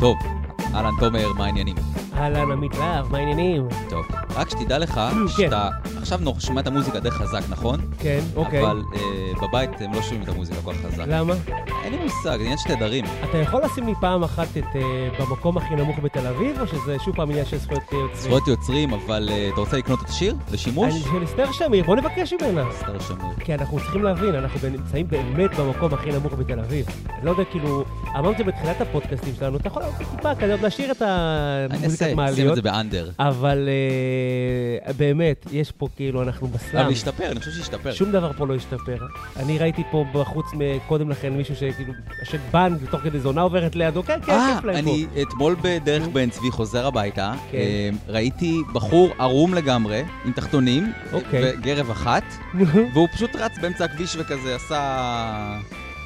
טוב, אהלן תומר, מה העניינים? אהלן, עמית להב, מה העניינים? טוב, רק שתדע לך כן. שאתה עכשיו שומע את המוזיקה די חזק, נכון? כן, אוקיי. אבל אה, בבית הם לא שומעים את המוזיקה כל כך חזק. למה? אין לי מושג, זה עניין של תדרים. אתה יכול לשים לי פעם אחת את אה, במקום הכי נמוך בתל אביב, או שזה שוב פעם עניין של זכויות יוצרים? זכויות יוצרים, אבל אה, אתה רוצה לקנות את השיר? לשימוש? אני של אסתר שמיר, בוא נבקש ממנה. סתר שמיר. כי אנחנו צריכים להבין, אנחנו נמצאים באמת במקום הכי נמוך בתל אביב. לא יודע, כאילו, אמרתי בתחילת הפודקאסטים שלנו, אתה יכול טיפה כזה להשאיר את אני המוזיקת אעשה, שים את מעליות, זה באנדר. אבל אה, באמת, יש פה כאילו, אנחנו בסלאם. אבל להשתפר, אני חושב שהשתפר. שום דבר פה לא השתפר. אני ראיתי פה בחוץ קודם לכן מישהו שכאילו, בנק, ותוך כדי זונה עוברת לידו, כן, כן, אה, כיף להם פה. אני אתמול בדרך בן צבי חוזר הביתה, כן. אה, ראיתי בחור ערום לגמרי, עם תחתונים, אוקיי. וגרב אחת, והוא פשוט רץ באמצע הכביש וכזה עשה...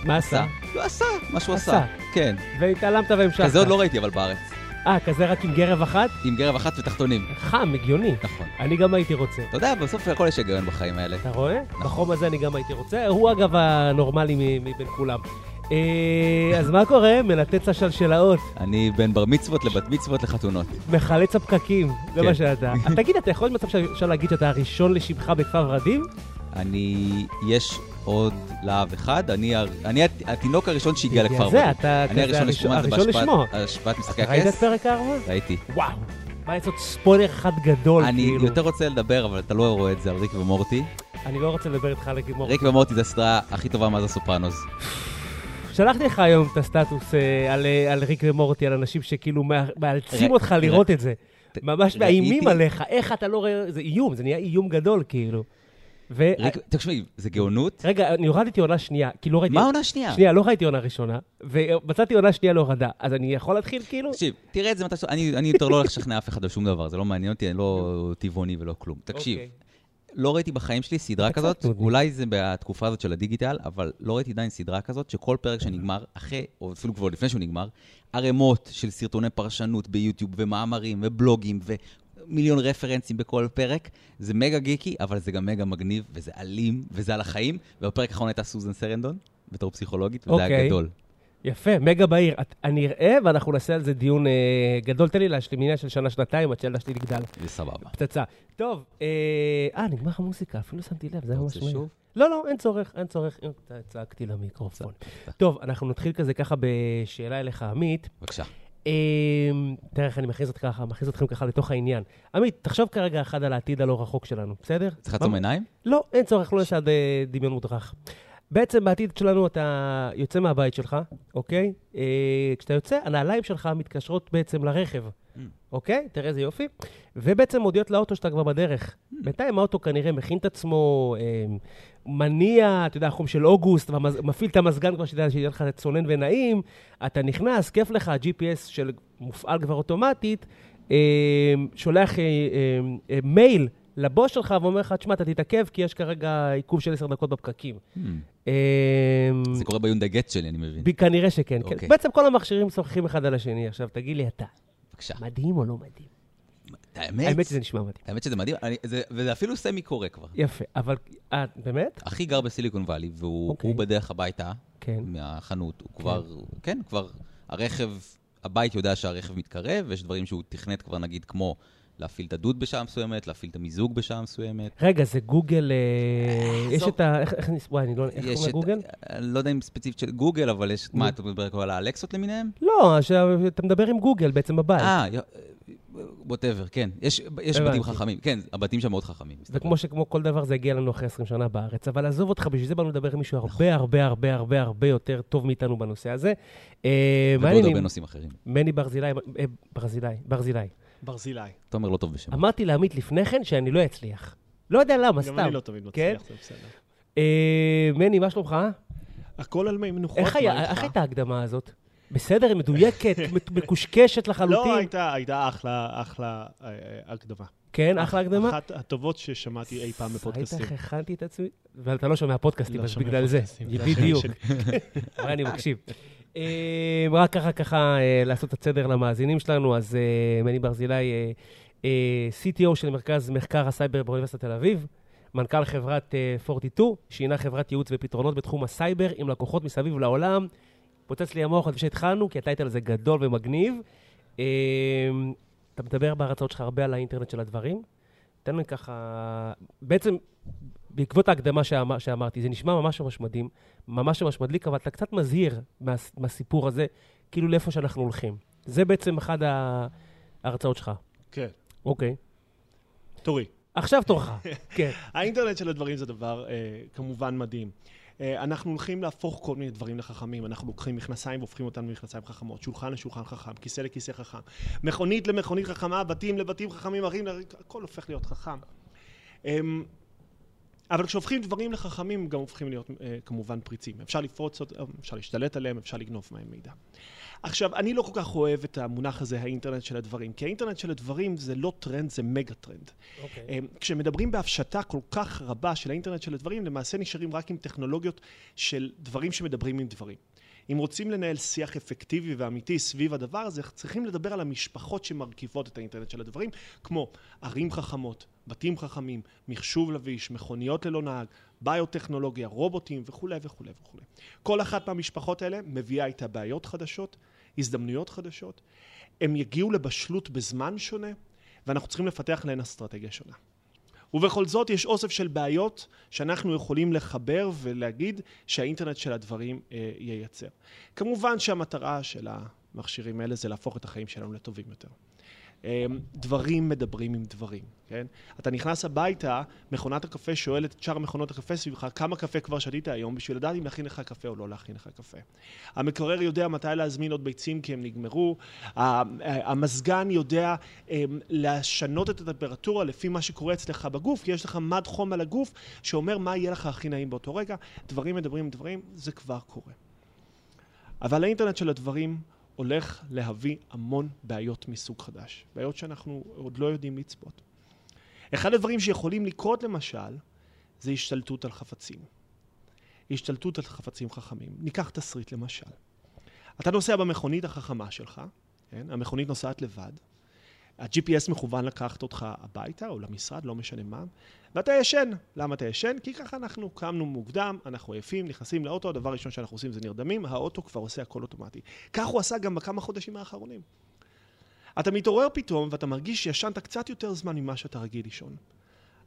מה עשה? לא עשה, מה שהוא. עשה. כן. והתעלמת והמשכת. כזה עוד לא ראיתי אבל בארץ. אה, כזה רק עם גרב אחת? עם גרב אחת ותחתונים. חם, הגיוני. נכון. אני גם הייתי רוצה. אתה יודע, בסוף הכל יש היגיון בחיים האלה. אתה רואה? נכון. בחום הזה אני גם הייתי רוצה. הוא אגב הנורמלי מבין כולם. אה, אז מה קורה? מלטץ השלשלאות, אני בין בר מצוות לבת מצוות לחתונות. מחלץ הפקקים, זה כן. מה שאתה. תגיד, אתה יכול להיות מצב שאפשר להגיד שאתה הראשון לשבחה בכפר ורדים? אני... יש עוד להב אחד, אני אני הת- התינוק הראשון שהגיע לכפר ורדים. אתה אני כזה הראשון לשמוע את זה. בהשפעת משחקי ראית את הכס. פרק 4? ראיתי. וואו. בא לעשות ספוילר אחד גדול, אני כאילו. יותר רוצה לדבר, אבל אתה לא רואה את זה על ריק ומורטי. אני לא רוצה לדבר איתך על הגימור. ריק ומורטי זה הסדרה הכי טובה מאז הסופרנוס. שלחתי לך היום את הסטטוס אה, על, אה, על ריק ומורטי, על אנשים שכאילו מה- מאלצים אותך לראות את זה. ממש מאיימים עליך, איך אתה לא רואה, זה איום, זה נהיה איום גדול, כאילו. ו... תקשיבי, זה גאונות. רגע, אני הורדתי עונה שנייה, כי לא ראיתי... מה העונה השנייה? שנייה, לא ראיתי עונה ראשונה, ומצאתי עונה שנייה להורדה, אז אני יכול להתחיל כאילו? תקשיב, תראה את זה מתי. אני אני יותר לא הולך לשכנע אף אחד על שום דבר, זה לא מעניין אותי, אני לא טבעוני ולא כלום. תקשיב, אוקיי. לא ראיתי בחיים שלי סדרה כזאת. אולי זה בתקופה הזאת של הדיגיטל, אבל לא ראיתי עדיין סדרה כזאת, שכל פרק שנגמר, אחרי, או אפילו כבר לפני שהוא נגמר, ערימות של סרטוני פרשנות ביוטיוב, ומאמרים, ובלוגים, ומיליון רפרנסים בכל פרק. זה מגה גיקי, אבל זה גם מגה מגניב, וזה אלים, וזה על החיים. ובפרק האחרון הייתה סוזן סרנדון, בתור פסיכולוגית, וזה היה אוקיי. גדול. יפה, מגה בהיר. את- אני אראה, ואנחנו נעשה על זה דיון אה, גדול. תן לי להשלים עניין של שנה-שנתיים, עד שהילדה שלי תגדל. זה סבבה. פצצה. טוב, אה, אה, נגמר המוזיקה, אפילו שמתי לב, זה היה ממש. שוב? לא, לא, אין צורך, אין צורך. צעקתי למיקרופון. טוב, אנחנו נתחיל כזה ככה בשאלה אליך, עמית. בבקשה. אה, תראה איך אני מכניס אותך ככה, מכניס אתכם ככה לתוך העניין. עמית, תחשוב כרגע אחד על העתיד הלא רחוק שלנו, בסדר? צריך לעצום עיניים? לא, אין צורך, לא נעשה עד אה, דמיון מודרך. בעצם בעתיד שלנו אתה יוצא מהבית שלך, אוקיי? אה, כשאתה יוצא, הנעליים שלך מתקשרות בעצם לרכב, Mm. אוקיי? תראה איזה יופי. ובעצם מודיעות לאוטו שאתה כבר בדרך. בינתיים האוטו כנראה מכין את עצמו, אה, מניע, אתה יודע, חום של אוגוסט, ומפעיל את המזגן כבר שיהיה לך צונן ונעים, אתה נכנס, כיף לך, ה-GPS של מופעל כבר אוטומטית, אה, שולח אה, אה, אה, מייל לבוס שלך ואומר לך, תשמע, אתה תתעכב כי יש כרגע עיכוב של עשר דקות בפקקים. Hmm. זה קורה ביונדה גט שלי, אני מבין. כנראה שכן. כן. אוקיי. בעצם כל המכשירים משוחחים אחד על השני. עכשיו, תגיד לי אתה. מדהים או לא מדהים? האמת, האמת שזה נשמע מדהים. האמת שזה מדהים, אני- זה- וזה אפילו סמי קורה כבר. יפה, אבל, אה, באמת? אחי גר בסיליקון וואלי, והוא אוקיי. הוא בדרך הביתה כן. מהחנות. הוא כבר, כן, כבר, הרכב, הבית יודע שהרכב מתקרב, ויש דברים שהוא תכנת כבר, נגיד, כמו להפעיל את הדוד בשעה מסוימת, להפעיל את המיזוג בשעה מסוימת. רגע, זה גוגל, אה, יש עזוב. את ה... איך, נס- וואי, אני לא... איך יש קוראים לגוגל? אני לא יודע אם ספציפית של גוגל, אבל יש, מה, אתה מדבר כבר על האלקסות למיניהם? לא, שאתה מדבר עם גוגל בעצם בבית. אה, ווטאבר, כן. יש יש. בתים חכמים, כן, הבתים שם מאוד חכמים. וכמו שכמו כל דבר זה הגיע לנו אחרי 20 שנה בארץ, אבל עזוב אותך, בשביל זה באנו לדבר עם מישהו נכון. הרבה הרבה הרבה הרבה הרבה יותר טוב מאיתנו בנושא הזה. אה, מה ובעוד? הרבה נושאים אחרים. מני ברזילי, אה, ברזילי, ברזילי. ברזילי. תומר לא טוב בשם. אמרתי לעמית לפני כן שאני לא אצליח. לא יודע למה, גם סתם. אני לא תמיד כן? מצליח, זה בסדר. אה, מני, מה שלומך? הכל על מי מנוחות? איך הייתה ההקדמה הזאת? בסדר, היא מדויקת, מק- מקושקשת לחלוטין. לא, הייתה הייתה אחלה, אחלה אה, אה, הקדמה. כן, אחלה הקדמה. אחת הטובות ששמעתי אי פעם בפודקאסטים. ראית איך הכנתי את עצמי? ואתה לא שומע פודקאסטים, לא אז בגלל זה. בדיוק. אבל אני מקשיב. אה, רק ככה, ככה, לעשות את הסדר למאזינים שלנו, אז מני ברזילי, CTO של מרכז מחקר הסייבר באוניברסיטת תל אביב, מנכ"ל חברת אה, 42, שהינה חברת ייעוץ ופתרונות בתחום הסייבר עם לקוחות מסביב לעולם. פוצץ לי המוח עוד כשהתחלנו, כי הטייטל הזה גדול ומגניב. אה, אתה מדבר בהרצאות שלך הרבה על האינטרנט של הדברים. תן לי ככה... בעצם, בעקבות ההקדמה שאמר, שאמרתי, זה נשמע ממש ממש מדהים, ממש ממש מדליק, אבל אתה קצת מזהיר מה, מהסיפור הזה, כאילו לאיפה שאנחנו הולכים. זה בעצם אחד ההרצאות שלך. כן. אוקיי. תורי. עכשיו תורך. כן. האינטרנט של הדברים זה דבר אה, כמובן מדהים. אה, אנחנו הולכים להפוך כל מיני דברים לחכמים. אנחנו לוקחים מכנסיים והופכים אותם למכנסיים חכמות, שולחן לשולחן חכם, כיסא לכיסא חכם, מכונית למכונית חכמה, בתים לבתים חכמים, אחים, הכל הופך להיות חכם. אה, אבל כשהופכים דברים לחכמים, גם הופכים להיות אה, כמובן פריצים. אפשר לפרוץ, אפשר להשתלט עליהם, אפשר לגנוב מהם מידע. עכשיו, אני לא כל כך אוהב את המונח הזה, האינטרנט של הדברים, כי האינטרנט של הדברים זה לא טרנד, זה מגה טרנד. אוקיי. כשמדברים בהפשטה כל כך רבה של האינטרנט של הדברים, למעשה נשארים רק עם טכנולוגיות של דברים שמדברים עם דברים. אם רוצים לנהל שיח אפקטיבי ואמיתי סביב הדבר הזה, צריכים לדבר על המשפחות שמרכיבות את האינטרנט של הדברים, כמו ערים חכמות, בתים חכמים, מחשוב לביש, מכוניות ללא נהג, ביוטכנולוגיה, רובוטים וכולי וכולי וכולי. כל אחת מהמשפחות האלה מביאה איתה בעיות חדשות, הזדמנויות חדשות, הם יגיעו לבשלות בזמן שונה, ואנחנו צריכים לפתח להן אסטרטגיה שונה. ובכל זאת יש אוסף של בעיות שאנחנו יכולים לחבר ולהגיד שהאינטרנט של הדברים אה, ייצר. כמובן שהמטרה של המכשירים האלה זה להפוך את החיים שלנו לטובים יותר. אמ, דברים מדברים עם דברים, כן? אתה נכנס הביתה, מכונת הקפה שואלת את שאר מכונות הקפה סביבך, כמה קפה כבר שתית היום, בשביל לדעת אם להכין לך קפה או לא להכין לך קפה. המקרר יודע מתי להזמין עוד ביצים כי הם נגמרו, המזגן יודע אמ, לשנות את הטמפרטורה לפי מה שקורה אצלך בגוף, כי יש לך מד חום על הגוף שאומר מה יהיה לך הכי נעים באותו רגע. דברים מדברים עם דברים, זה כבר קורה. אבל האינטרנט של הדברים הולך להביא המון בעיות מסוג חדש, בעיות שאנחנו עוד לא יודעים לצפות. אחד הדברים שיכולים לקרות למשל, זה השתלטות על חפצים. השתלטות על חפצים חכמים. ניקח תסריט למשל. אתה נוסע במכונית החכמה שלך, כן? המכונית נוסעת לבד, ה-GPS מכוון לקחת אותך הביתה או למשרד, לא משנה מה, ואתה ישן. למה אתה ישן? כי ככה אנחנו קמנו מוקדם, אנחנו עייפים, נכנסים לאוטו, הדבר הראשון שאנחנו עושים זה נרדמים, האוטו כבר עושה הכל אוטומטי. כך הוא עשה גם בכמה חודשים האחרונים. אתה מתעורר פתאום ואתה מרגיש שישנת קצת יותר זמן ממה שאתה רגיל לישון.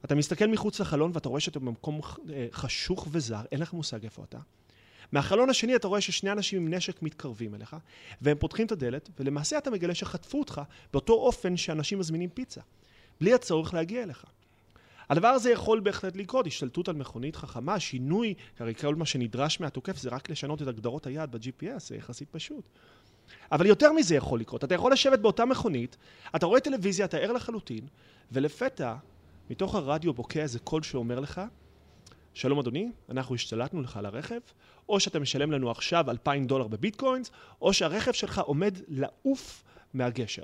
אתה מסתכל מחוץ לחלון ואתה רואה שאתה במקום אה, חשוך וזר, אין לך מושג איפה אתה. מהחלון השני אתה רואה ששני אנשים עם נשק מתקרבים אליך, והם פותחים את הדלת, ולמעשה אתה מגלה שחטפו אותך באותו אופן שאנשים מזמינים פיצה, בלי הצורך להגיע אליך. הדבר הזה יכול בהחלט לקרות, השתלטות על מכונית חכמה, שינוי, הרי כל מה שנדרש מהתוקף זה רק לשנות את הגדרות היעד ב-GPS, זה יחסית פשוט. אבל יותר מזה יכול לקרות, אתה יכול לשבת באותה מכונית, אתה רואה טלוויזיה, אתה ער לחלוטין, ולפתע, מתוך הרדיו בוקע איזה קול שאומר לך, שלום אדוני, אנחנו השתלטנו לך על הרכב, או שאתה משלם לנו עכשיו 2,000 דולר בביטקוינס, או שהרכב שלך עומד לעוף מהגשר.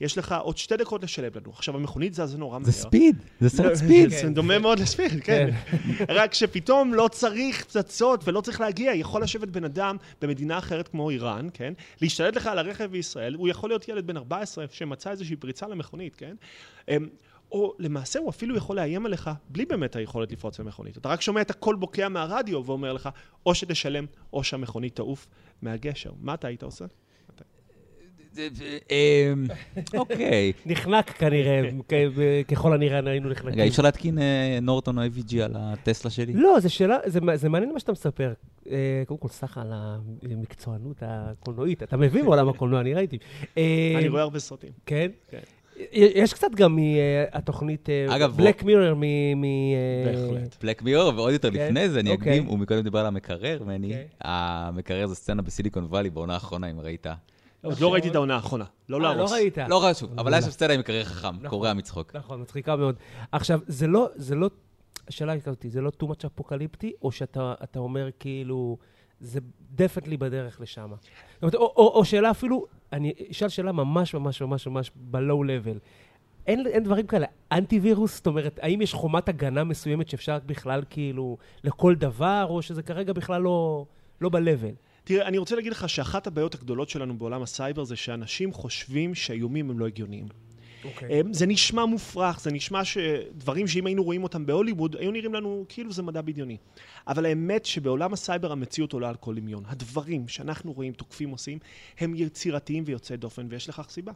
יש לך עוד שתי דקות לשלם לנו. עכשיו, המכונית זזה נורא מהר. זה ספיד, זה סרט ספיד. זה דומה מאוד לספיד, כן. רק שפתאום לא צריך פצצות ולא צריך להגיע. יכול לשבת בן אדם במדינה אחרת כמו איראן, כן? להשתלט לך על הרכב בישראל, הוא יכול להיות ילד בן 14 שמצא איזושהי פריצה למכונית, כן? או למעשה הוא אפילו יכול לאיים עליך בלי באמת היכולת לפרוץ במכונית. אתה רק שומע את הקול בוקע מהרדיו ואומר לך, או שתשלם, או שהמכונית תעוף מהגשר. מה אתה היית עושה? אמ, אוקיי. נחנק כנראה, ככל הנראה היינו נחנקים. רגע, אי אפשר להתקין אה, נורטון או AVG על הטסלה שלי? לא, זו שאלה, זה מעניין מה שאתה מספר. אה, קודם כל, סך על המקצוענות הקולנועית. אתה מבין בעולם הקולנוע, אני ראיתי. אה, אני רואה הרבה סרטים. כן? כן. יש קצת גם מהתוכנית בלק מירר, מ... בהחלט. בלק מירר, ועוד יותר כן? לפני זה, אני אוקיי. אקדים, הוא מקודם דיבר על המקרר, מני. אוקיי. המקרר זה סצנה בסיליקון וואלי בעונה האחרונה, אם ראית. עוד לא ראיתי את העונה האחרונה, לא להרוס. לא ראית. לא חשוב, אבל היה שם סצנה עם מקרר חכם, נכון. קורע מצחוק. נכון, מצחיקה מאוד. עכשיו, זה לא, זה לא, השאלה היא כזאת, זה לא too much אפוקליפטי, או שאתה אומר כאילו, זה definitely בדרך לשם. או שאלה אפילו, אני אשאל שאלה ממש ממש ממש ממש ב-low level. אין, אין דברים כאלה. אנטי וירוס, זאת אומרת, האם יש חומת הגנה מסוימת שאפשר בכלל כאילו לכל דבר, או שזה כרגע בכלל לא, לא ב-level? תראה, אני רוצה להגיד לך שאחת הבעיות הגדולות שלנו בעולם הסייבר זה שאנשים חושבים שהאיומים הם לא הגיוניים. אוקיי. אמ, זה נשמע מופרך, זה נשמע שדברים שאם היינו רואים אותם בהוליווד, היו נראים לנו כאילו זה מדע בדיוני. אבל האמת שבעולם הסייבר המציאות עולה על כל דמיון. הדברים שאנחנו רואים תוקפים עושים, הם יצירתיים ויוצאי דופן, ויש לכך סיבה.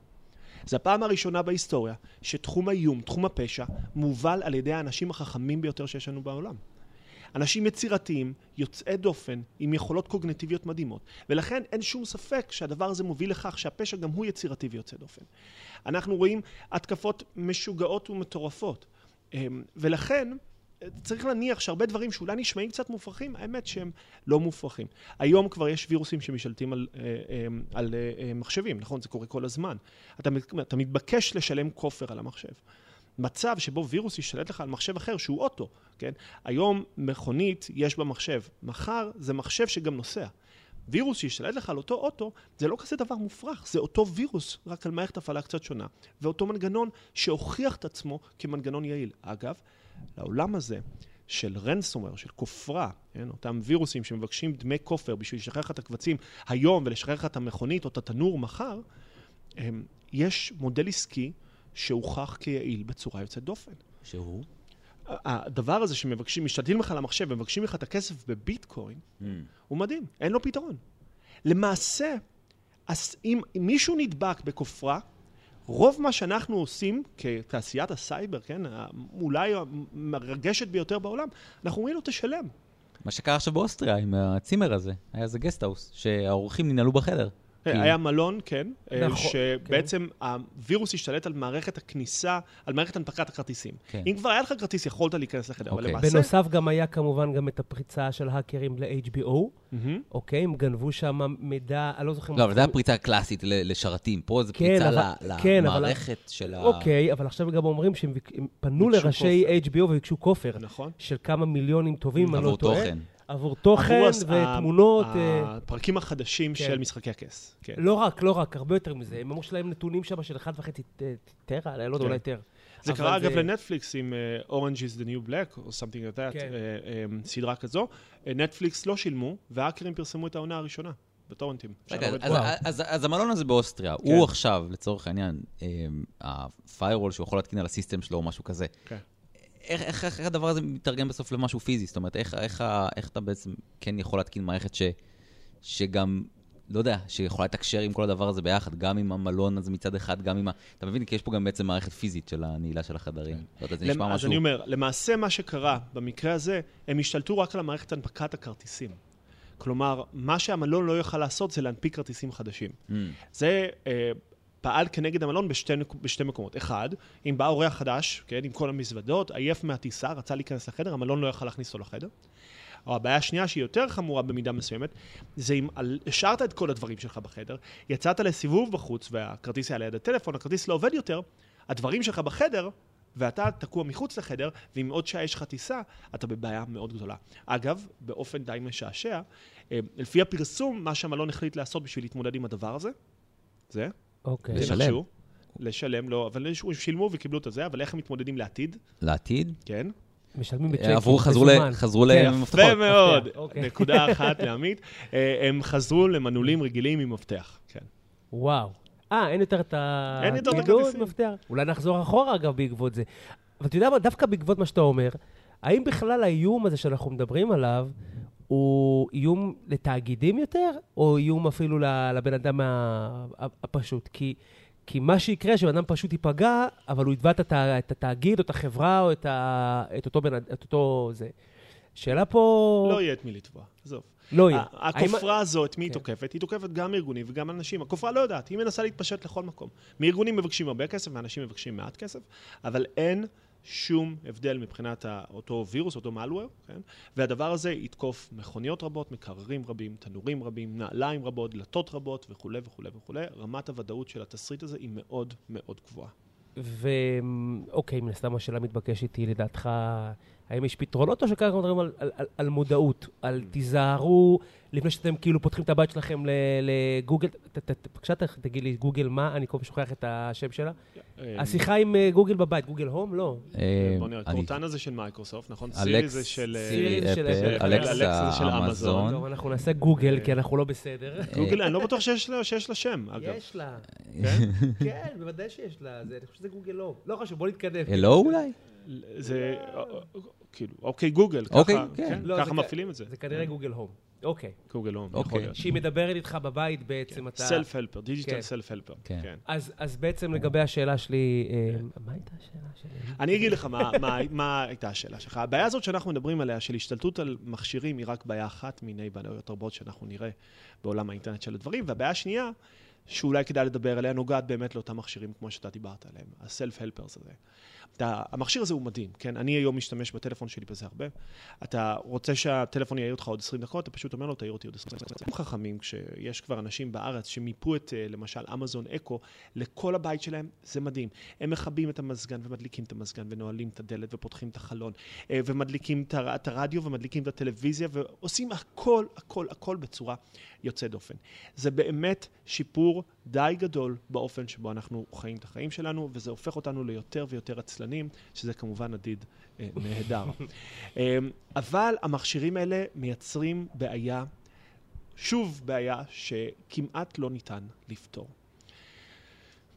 זו הפעם הראשונה בהיסטוריה שתחום האיום, תחום הפשע, מובל על ידי האנשים החכמים ביותר שיש לנו בעולם. אנשים יצירתיים, יוצאי דופן, עם יכולות קוגניטיביות מדהימות. ולכן אין שום ספק שהדבר הזה מוביל לכך שהפשע גם הוא יצירתי ויוצא דופן. אנחנו רואים התקפות משוגעות ומטורפות. אמ, ולכן צריך להניח שהרבה דברים שאולי נשמעים קצת מופרכים, האמת שהם לא מופרכים. היום כבר יש וירוסים שמשתלטים על, אה, אה, על אה, מחשבים, נכון? זה קורה כל הזמן. אתה, אתה מתבקש לשלם כופר על המחשב. מצב שבו וירוס ישתלט לך על מחשב אחר שהוא אוטו, כן? היום מכונית יש בה מחשב, מחר זה מחשב שגם נוסע. וירוס שישתלט לך על אותו אוטו, זה לא כזה דבר מופרך, זה אותו וירוס, רק על מערכת הפעלה קצת שונה. ואותו מנגנון שהוכיח את עצמו כמנגנון יעיל. אגב, לעולם הזה של רנסומר, של כופרה, כן? אותם וירוסים שמבקשים דמי כופר בשביל לשחרר לך את הקבצים היום ולשחרר לך את המכונית או את התנור מחר, הם, יש מודל עסקי שהוכח כיעיל בצורה יוצאת דופן. שהוא? הדבר הזה שמבקשים, משתלטים לך על המחשב ומבקשים לך את הכסף בביטקוין, mm. הוא מדהים, אין לו פתרון. למעשה, אז אם, אם מישהו נדבק בכופרה, רוב מה שאנחנו עושים כתעשיית הסייבר, כן, אולי המרגשת ביותר בעולם, אנחנו אומרים לו, תשלם. מה שקרה עכשיו באוסטריה עם הצימר הזה, היה איזה guest house, שהאורחים ננעלו בחדר. כן. היה מלון, כן, אה, נכון, שבעצם כן. הווירוס השתלט על מערכת הכניסה, על מערכת הנפקת הכרטיסים. כן. אם כבר היה לך כרטיס, יכולת להיכנס לחדר, אבל אוקיי. למעשה... בנוסף גם היה כמובן גם את הפריצה של האקרים ל-HBO, אוקיי? הם גנבו שם מידע, אני לא זוכר... לא, אבל זו פריצה קלאסית לשרתים. פה זו כן, פריצה כן, למערכת של ה... אוקיי, אבל עכשיו גם אומרים שהם פנו לראשי HBO וביקשו כופר. נכון. של כמה מיליונים טובים, אני לא טועה. עבור תוכן. עבור ותמונות. אה, הפרקים החדשים כן. של משחקי הכס. כן. לא רק, לא רק, הרבה יותר מזה. הם אמרו שלהם נתונים שם של 1.5 טרה, לא יודע, כן. אולי טרה. זה קרה אגב לנטפליקס עם uh, Orange is the New Black, או something like that, כן. uh, um, סדרה כזו. נטפליקס לא שילמו, והאקרים פרסמו את העונה הראשונה. בטורנטים. רגע, אז, אז, אז המלון הזה באוסטריה, כן. הוא עכשיו, לצורך העניין, ה-firewall שהוא יכול להתקין על הסיסטם שלו או משהו כזה, כן. איך, איך, איך הדבר הזה מתרגם בסוף למשהו פיזי? זאת אומרת, איך, איך, איך אתה בעצם כן יכול להתקין מערכת ש, שגם, לא יודע, שיכולה לתקשר עם כל הדבר הזה ביחד, גם עם המלון הזה מצד אחד, גם עם ה... אתה מבין? כי יש פה גם בעצם מערכת פיזית של הנעילה של החדרים. כן. נשמע אז משהו... אז אני אומר, למעשה מה שקרה במקרה הזה, הם השתלטו רק על המערכת הנפקת הכרטיסים. כלומר, מה שהמלון לא יוכל לעשות זה להנפיק כרטיסים חדשים. Mm. זה... אה, פעל כנגד המלון בשתי, בשתי מקומות. אחד, אם בא אורח חדש, כן, עם כל המזוודות, עייף מהטיסה, רצה להיכנס לחדר, המלון לא יכל להכניס אותו לחדר. או הבעיה השנייה, שהיא יותר חמורה במידה מסוימת, זה אם השארת את כל הדברים שלך בחדר, יצאת לסיבוב בחוץ והכרטיס היה ליד הטלפון, הכרטיס לא עובד יותר, הדברים שלך בחדר, ואתה תקוע מחוץ לחדר, ואם עוד שעה יש לך טיסה, אתה בבעיה מאוד גדולה. אגב, באופן די משעשע, אה, לפי הפרסום, מה שהמלון החליט לעשות בשביל להתמודד עם הדבר הזה, זה אוקיי. לשלם. לשלם, לא, אבל הם שילמו וקיבלו את זה, אבל איך הם מתמודדים לעתיד? לעתיד? כן. משלמים בצ'קים, עברו, חזרו, ל, חזרו כן, למפתחות. יפה מאוד. אוקיי. נקודה אחת לעמית. אה, הם חזרו למנעולים רגילים עם מפתח, כן. וואו. אה, אין יותר את ה... אין יותר את הכרטיסים. אולי נחזור אחורה, אגב, בעקבות זה. אבל אתה יודע מה, דווקא בעקבות מה שאתה אומר, האם בכלל האיום הזה שאנחנו מדברים עליו, הוא איום לתאגידים יותר, או איום אפילו לבן אדם הפשוט? כי, כי מה שיקרה, שבן אדם פשוט ייפגע, אבל הוא יתבע את, התאגיד או את החברה או את, ה, את, אותו, בן, את אותו זה. שאלה פה... לא יהיה את מי לתבוע, עזוב. לא יהיה. הכופרה האם... הזו, את מי היא כן. תוקפת? היא תוקפת גם ארגונים וגם אנשים. הכופרה לא יודעת, היא מנסה להתפשט לכל מקום. מארגונים מבקשים הרבה כסף, מאנשים מבקשים מעט כסף, אבל אין שום הבדל מבחינת אותו וירוס, אותו malware, כן? והדבר הזה יתקוף מכוניות רבות, מקררים רבים, תנורים רבים, נעליים רבות, דלתות רבות וכולי וכולי וכולי. רמת הוודאות של התסריט הזה היא מאוד מאוד גבוהה. ואוקיי, מן הסתם השאלה מתבקשת היא לדעתך, האם יש פתרונות, או שכאן אנחנו מדברים על, על, על, על מודעות, על תיזהרו לפני שאתם כאילו פותחים את הבית שלכם ל- לגוגל, ת- ת- ת- בבקשה ת- תגיד לי גוגל מה, אני כל פעם שוכח את השם שלה. אה, השיחה עם אה, גוגל בבית, Google Home? לא. אה, בוא נראה, קורטנה זה של מייקרוסופט, נכון? סירי זה של... סירי, של זה של אמזון. טוב, אנחנו נעשה גוגל, כי אנחנו לא בסדר. גוגל, אני לא בטוח שיש לה- שם, אגב. יש לה. כן? כן, בוודאי שיש לה. זה- אני חושב שזה גוגל לא. לא חשוב, בוא נתקדם. הלו אולי? זה, כאילו, אוקיי, גוגל, אוקיי, ככה, כן. כן, לא, זה ככה כ- מפעילים את זה. זה כנראה גוגל הום. אוקיי. גוגל הום, אוקיי. יכול להיות. שהיא מדברת איתך בבית בעצם, אתה... סלף הלפר, דיגיטל כן. סלף הלפר. כן. כן. אז, אז בעצם לגבי השאלה שלי, אה, מה הייתה השאלה שלי? אני אגיד לך מה, מה, מה הייתה השאלה שלך. הבעיה הזאת שאנחנו מדברים עליה, של השתלטות על מכשירים, היא רק בעיה אחת מיני בעיות רבות שאנחנו נראה בעולם האינטרנט של הדברים. והבעיה השנייה, שאולי כדאי לדבר עליה, נוגעת באמת לאותם מכשירים כמו שאתה דיברת עליהם, הסלף-הלפרס הזה. אתה, המכשיר הזה הוא מדהים, כן? אני היום משתמש בטלפון שלי בזה הרבה. אתה רוצה שהטלפון יעיר אותך עוד 20 דקות, אתה פשוט אומר לו, תעיר אותי עוד 20 דקות. הם חכמים, כשיש כבר אנשים בארץ שמיפו את, אה, למשל, אמזון אקו, לכל הבית שלהם, זה מדהים. הם מכבים את המזגן ומדליקים את המזגן ונועלים את הדלת ופותחים את החלון אה, ומדליקים את הר- את הרדיו ומדליקים את הטלוויזיה ועושים הכל, הכל, הכל בצורה יוצאת דופן. זה באמת שיפור די גדול באופן שבו אנחנו חיים את החיים שלנו, וזה הופך אותנו ליותר ויותר עצלנים, שזה כמובן עתיד אה, נהדר. אה, אבל המכשירים האלה מייצרים בעיה, שוב בעיה, שכמעט לא ניתן לפתור.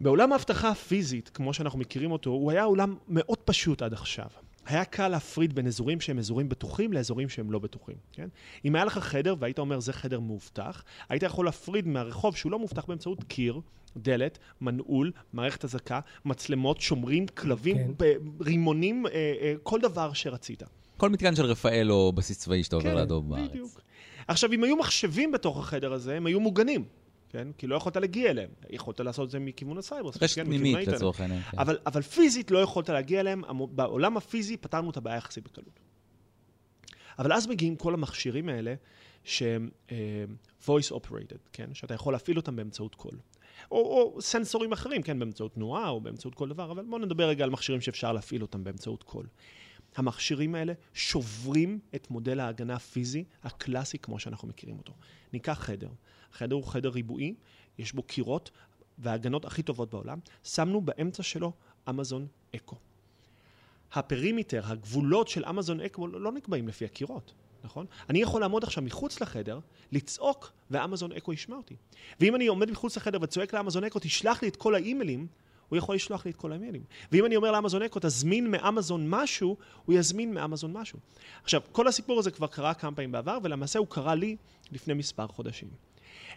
בעולם האבטחה הפיזית, כמו שאנחנו מכירים אותו, הוא היה עולם מאוד פשוט עד עכשיו. היה קל להפריד בין אזורים שהם אזורים בטוחים לאזורים שהם לא בטוחים, כן? אם היה לך חדר והיית אומר זה חדר מאובטח, היית יכול להפריד מהרחוב שהוא לא מאובטח באמצעות קיר, דלת, מנעול, מערכת אזעקה, מצלמות, שומרים, כלבים, כן. ב- רימונים, אה, אה, כל דבר שרצית. כל מתקן של רפאל או בסיס צבאי שאתה עובר לידו בארץ. כן, בדיוק. עכשיו, אם היו מחשבים בתוך החדר הזה, הם היו מוגנים, כן? כי לא יכולת להגיע אליהם. יכולת לעשות את זה מכיוון הסייבר. רשת כן, פנימית. לצורך העניין. כן. אבל, אבל פיזית לא יכולת להגיע אליהם, בעולם הפיזי פתרנו את הבעיה יחסית בקלות. אבל אז מגיעים כל המכשירים האלה שהם אה, voice operated, כן? שאתה יכול להפעיל אותם באמצעות קול. או, או סנסורים אחרים, כן? באמצעות תנועה או באמצעות כל דבר, אבל בואו נדבר רגע על מכשירים שאפשר להפעיל אותם באמצעות קול. המכשירים האלה שוברים את מודל ההגנה הפיזי הקלאסי כמו שאנחנו מכירים אותו. ניקח חדר. החדר הוא חדר ריבועי, יש בו קירות וההגנות הכי טובות בעולם. שמנו באמצע שלו אמזון אקו. ה perimeter, הגבולות של אמזון אקו לא נקבעים לפי הקירות, נכון? אני יכול לעמוד עכשיו מחוץ לחדר, לצעוק, ואמזון אקו ישמע אותי. ואם אני עומד מחוץ לחדר וצועק לאמזון אקו, תשלח לי את כל האימיילים, הוא יכול לשלוח לי את כל האימיילים. ואם אני אומר לאמזון אקו, תזמין מאמזון משהו, הוא יזמין מאמזון משהו. עכשיו, כל הסיפור הזה כבר קרה כמה פעמים בעבר, ולמעשה הוא קרה לי לפני מספר חודשים.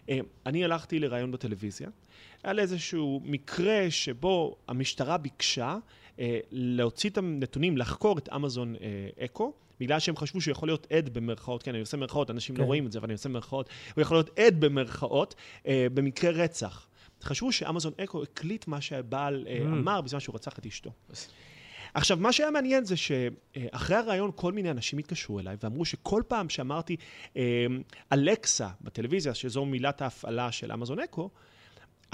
אה, אני הלכתי לראיון בטלוויזיה, היה איזשהו מקרה שבו המשטרה ביקשה אה, להוציא את הנתונים, לחקור את אמזון אה, אקו, בגלל שהם חשבו שהוא יכול להיות עד במרכאות, כן, אני עושה מרכאות, אנשים כן. לא רואים את זה, אבל אני עושה מרכאות, הוא יכול להיות עד במרכאות אה, במקרה רצח. חשבו שאמזון אקו הקליט מה שהבעל Mm. אמר בזמן שהוא רצח את אשתו. עכשיו, מה שהיה מעניין זה שאחרי הרעיון כל מיני אנשים התקשרו אליי ואמרו שכל פעם שאמרתי אה, אלקסה בטלוויזיה, שזו מילת ההפעלה של אמזון אקו,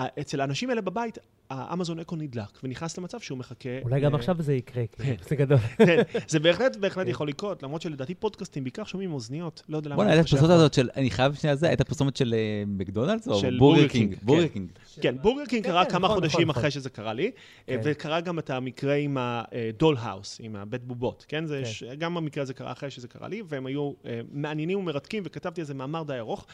אה, אצל האנשים האלה בבית, האמזון אקו נדלק ונכנס למצב שהוא מחכה... אולי גם אה, עכשיו זה יקרה, כן. כאילו, זה גדול. כן, זה בהחלט, בהחלט כן. יכול לקרות, למרות שלדעתי פודקאסטים בעיקר שומעים אוזניות, לא יודע למה. בוא'נה, חושב הפרסומת. הזאת של, אני חייב שנייה זה, הייתה פרסומת של אה, מקדונלדס או בורגר קינג? בורגר כן. קינג. כן, בורגר קינג כן, קרה כן, כמה נכון, חודשים נכון, אחרי נכון. שזה קרה לי, אה, כן. וקרה גם את המקרה עם ה doll house, עם הבית בובות, כן? כן. גם המקרה הזה קרה אחרי שזה קרה לי, והם היו מעניינים ומרתקים, וכתבתי על זה מאמר די ארוך.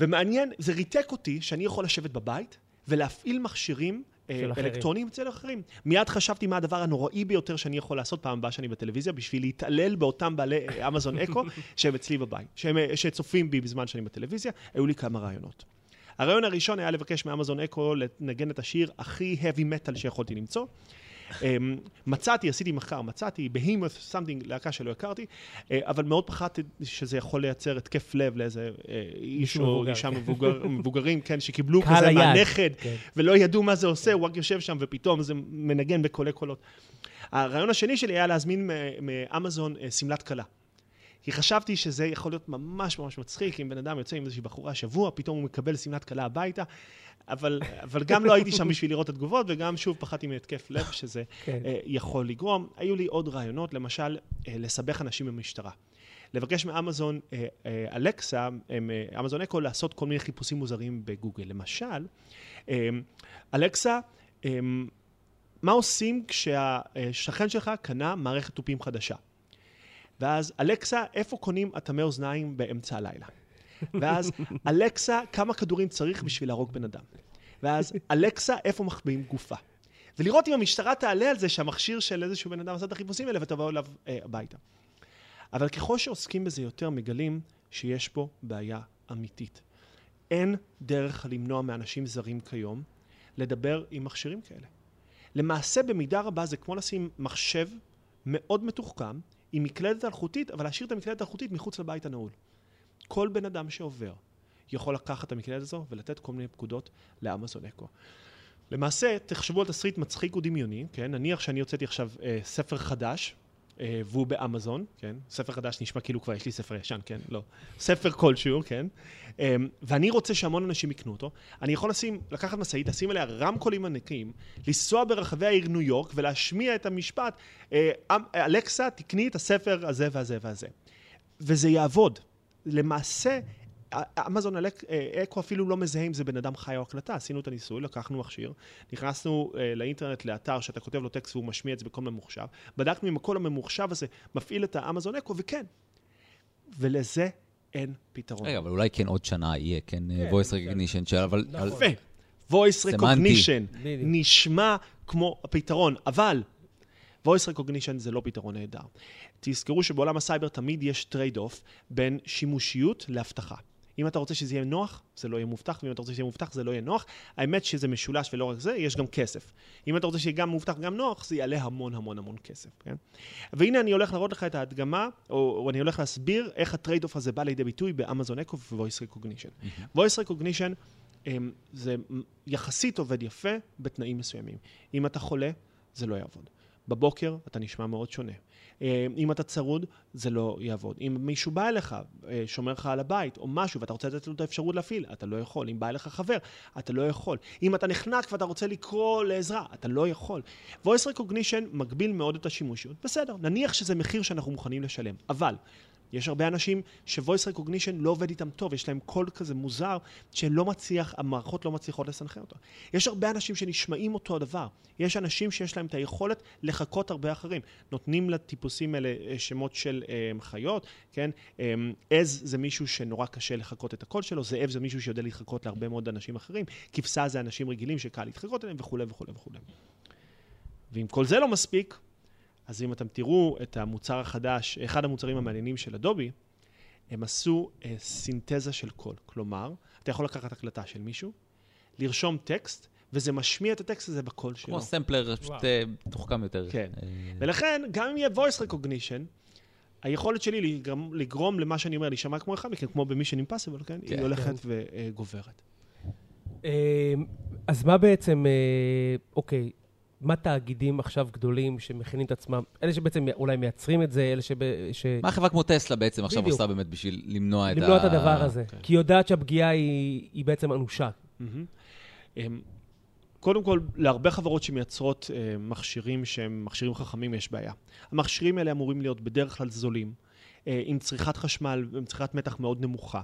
ומעניין, זה ריתק אותי שאני יכול לשבת בבית ולהפעיל מכשירים אה. אלקטרוניים אצל אחרים. מיד חשבתי מה הדבר הנוראי ביותר שאני יכול לעשות פעם הבאה שאני בטלוויזיה, בשביל להתעלל באותם בעלי אה, אמזון אקו שהם אצלי בבית, שהם, אה, שצופים בי בזמן שאני בטלוויזיה, היו לי כמה רעיונות. הרעיון הראשון היה לבקש מאמזון אקו לנגן את השיר הכי heavy metal שיכולתי למצוא. אמ, מצאתי, עשיתי מחקר, מצאתי בהימוס, something, להקה שלא הכרתי, אה, אבל מאוד פחדתי שזה יכול לייצר התקף לב לאיזה אה, איש או אישה. מבוגר- מבוגרים, כן, שקיבלו כזה. מהנכד, כן. ולא ידעו מה זה עושה, הוא רק יושב שם ופתאום זה מנגן בקולי קולות. הרעיון השני שלי היה להזמין מאמזון אה, שמלת כלה. כי חשבתי שזה יכול להיות ממש ממש מצחיק, אם בן אדם יוצא עם איזושהי בחורה שבוע, פתאום הוא מקבל שמלת כלה הביתה, אבל, אבל גם לא הייתי שם בשביל לראות את התגובות, וגם שוב פחדתי מהתקף לב שזה כן. אה, יכול לגרום. היו לי עוד רעיונות, למשל, אה, לסבך אנשים במשטרה. לבקש מאמזון אה, אלקסה, אמזון אקו, לעשות כל מיני חיפושים מוזרים בגוגל. למשל, אלקסה, מה עושים כשהשכן שלך קנה מערכת תופים חדשה? ואז, אלקסה, איפה קונים אטמי אוזניים באמצע הלילה? ואז, אלקסה, כמה כדורים צריך בשביל להרוג בן אדם? ואז, אלקסה, איפה מחביאים גופה? ולראות אם המשטרה תעלה על זה שהמכשיר של איזשהו בן אדם עשה את החיפושים האלה ותבואו אליו אה, הביתה. אבל ככל שעוסקים בזה יותר, מגלים שיש פה בעיה אמיתית. אין דרך למנוע מאנשים זרים כיום לדבר עם מכשירים כאלה. למעשה, במידה רבה זה כמו לשים מחשב מאוד מתוחכם, עם מקלדת אלחוטית, אבל להשאיר את המקלדת האלחוטית מחוץ לבית הנעול. כל בן אדם שעובר יכול לקחת את המקלדת הזו ולתת כל מיני פקודות לאמזון אקו. למעשה, תחשבו על תסריט מצחיק ודמיוני, כן? נניח שאני הוצאתי עכשיו אה, ספר חדש, והוא באמזון, כן? ספר חדש נשמע כאילו כבר יש לי ספר ישן, כן? לא. ספר כלשהו, כן? אה, ואני רוצה שהמון אנשים יקנו אותו. אני יכול לשים, לקחת משאית, לשים עליה רמקולים ענקיים, לנסוע ברחבי העיר ניו יורק ולהשמיע את המשפט, אה, אלכסה, תקני את הספר הזה והזה והזה. וזה יעבוד. למעשה, אמזון אלק- אה, אקו אפילו לא מזהה אם זה בן אדם חי או הקלטה. עשינו את הניסוי, לקחנו מכשיר, נכנסנו אה, לאינטרנט, לאתר שאתה כותב לו טקסט והוא משמיע את זה בקול ממוחשב, בדקנו אם הקול הממוחשב הזה מפעיל את האמזון אקו, וכן. ולזה אין פתרון. רגע, אבל אולי כן עוד שנה יהיה, כן, כן, voice recognition של, אבל... נכון. על- יפה. voice recognition. נשמע כמו הפתרון, אבל voice recognition זה לא פתרון נהדר. תזכרו שבעולם הסייבר תמיד יש off בין שימושיות לאבטחה. אם אתה רוצה שזה יהיה נוח, זה לא יהיה מובטח, ואם אתה רוצה שזה יהיה מובטח, זה לא יהיה נוח. האמת שזה משולש ולא רק זה, יש גם כסף. אם אתה רוצה שיהיה גם מובטח וגם נוח, זה יעלה המון המון המון כסף, כן? והנה אני הולך להראות לך את ההדגמה, או, או אני הולך להסביר איך ה trade off הזה בא לידי ביטוי באמזון אקו ו-voice recognition. voice recognition אמ, זה יחסית עובד יפה בתנאים מסוימים. אם אתה חולה, זה לא יעבוד. בבוקר אתה נשמע מאוד שונה. אה, אם אתה צרוד, זה לא יעבוד. אם מישהו בא אליך, אה, שומר לך על הבית או משהו, ואתה רוצה לתת לו את האפשרות להפעיל, אתה לא יכול. אם בא אליך חבר, אתה לא יכול. אם אתה נחנק ואתה רוצה לקרוא לעזרה, אתה לא יכול. voice recognition מגביל מאוד את השימושיות. בסדר, נניח שזה מחיר שאנחנו מוכנים לשלם. אבל... יש הרבה אנשים ש-voice recognition לא עובד איתם טוב, יש להם קול כזה מוזר שלא מצליח, המערכות לא מצליחות לסנכרן אותו. יש הרבה אנשים שנשמעים אותו הדבר. יש אנשים שיש להם את היכולת לחקות הרבה אחרים. נותנים לטיפוסים האלה אה, שמות של אה, חיות, כן? אה, עז זה מישהו שנורא קשה לחקות את הקול שלו, זאב זה מישהו שיודע להתחקות להרבה מאוד אנשים אחרים, כבשה זה אנשים רגילים שקל להתחקות אליהם וכולי וכולי וכולי. ואם כל זה לא מספיק, אז אם אתם תראו את המוצר החדש, אחד המוצרים המעניינים של אדובי, הם עשו אה, סינתזה של קול. כלומר, אתה יכול לקחת הקלטה של מישהו, לרשום טקסט, וזה משמיע את הטקסט הזה בקול שלו. כמו סמפלר, פשוט. אה, מתוחכם יותר. כן. אה, ולכן, גם אם יהיה voice recognition, היכולת שלי לגרום, לגרום למה שאני אומר להישמע כמו אחד מכם, כמו במישן אימפסיבל, כן? כן. היא הולכת וגוברת. אה, אז מה בעצם, אוקיי, מה תאגידים עכשיו גדולים שמכינים את עצמם, אלה שבעצם אולי מייצרים את זה, אלה שב... ש... מה חברה כמו טסלה בעצם עכשיו בדיוק. עושה באמת בשביל למנוע את ה... למנוע את הדבר הזה. כן. כי היא יודעת שהפגיעה היא היא בעצם אנושה. אמ, קודם כל, להרבה חברות שמייצרות אה, מכשירים שהם מכשירים חכמים יש בעיה. המכשירים האלה אמורים להיות בדרך כלל זולים, אה, עם צריכת חשמל, עם צריכת מתח מאוד נמוכה,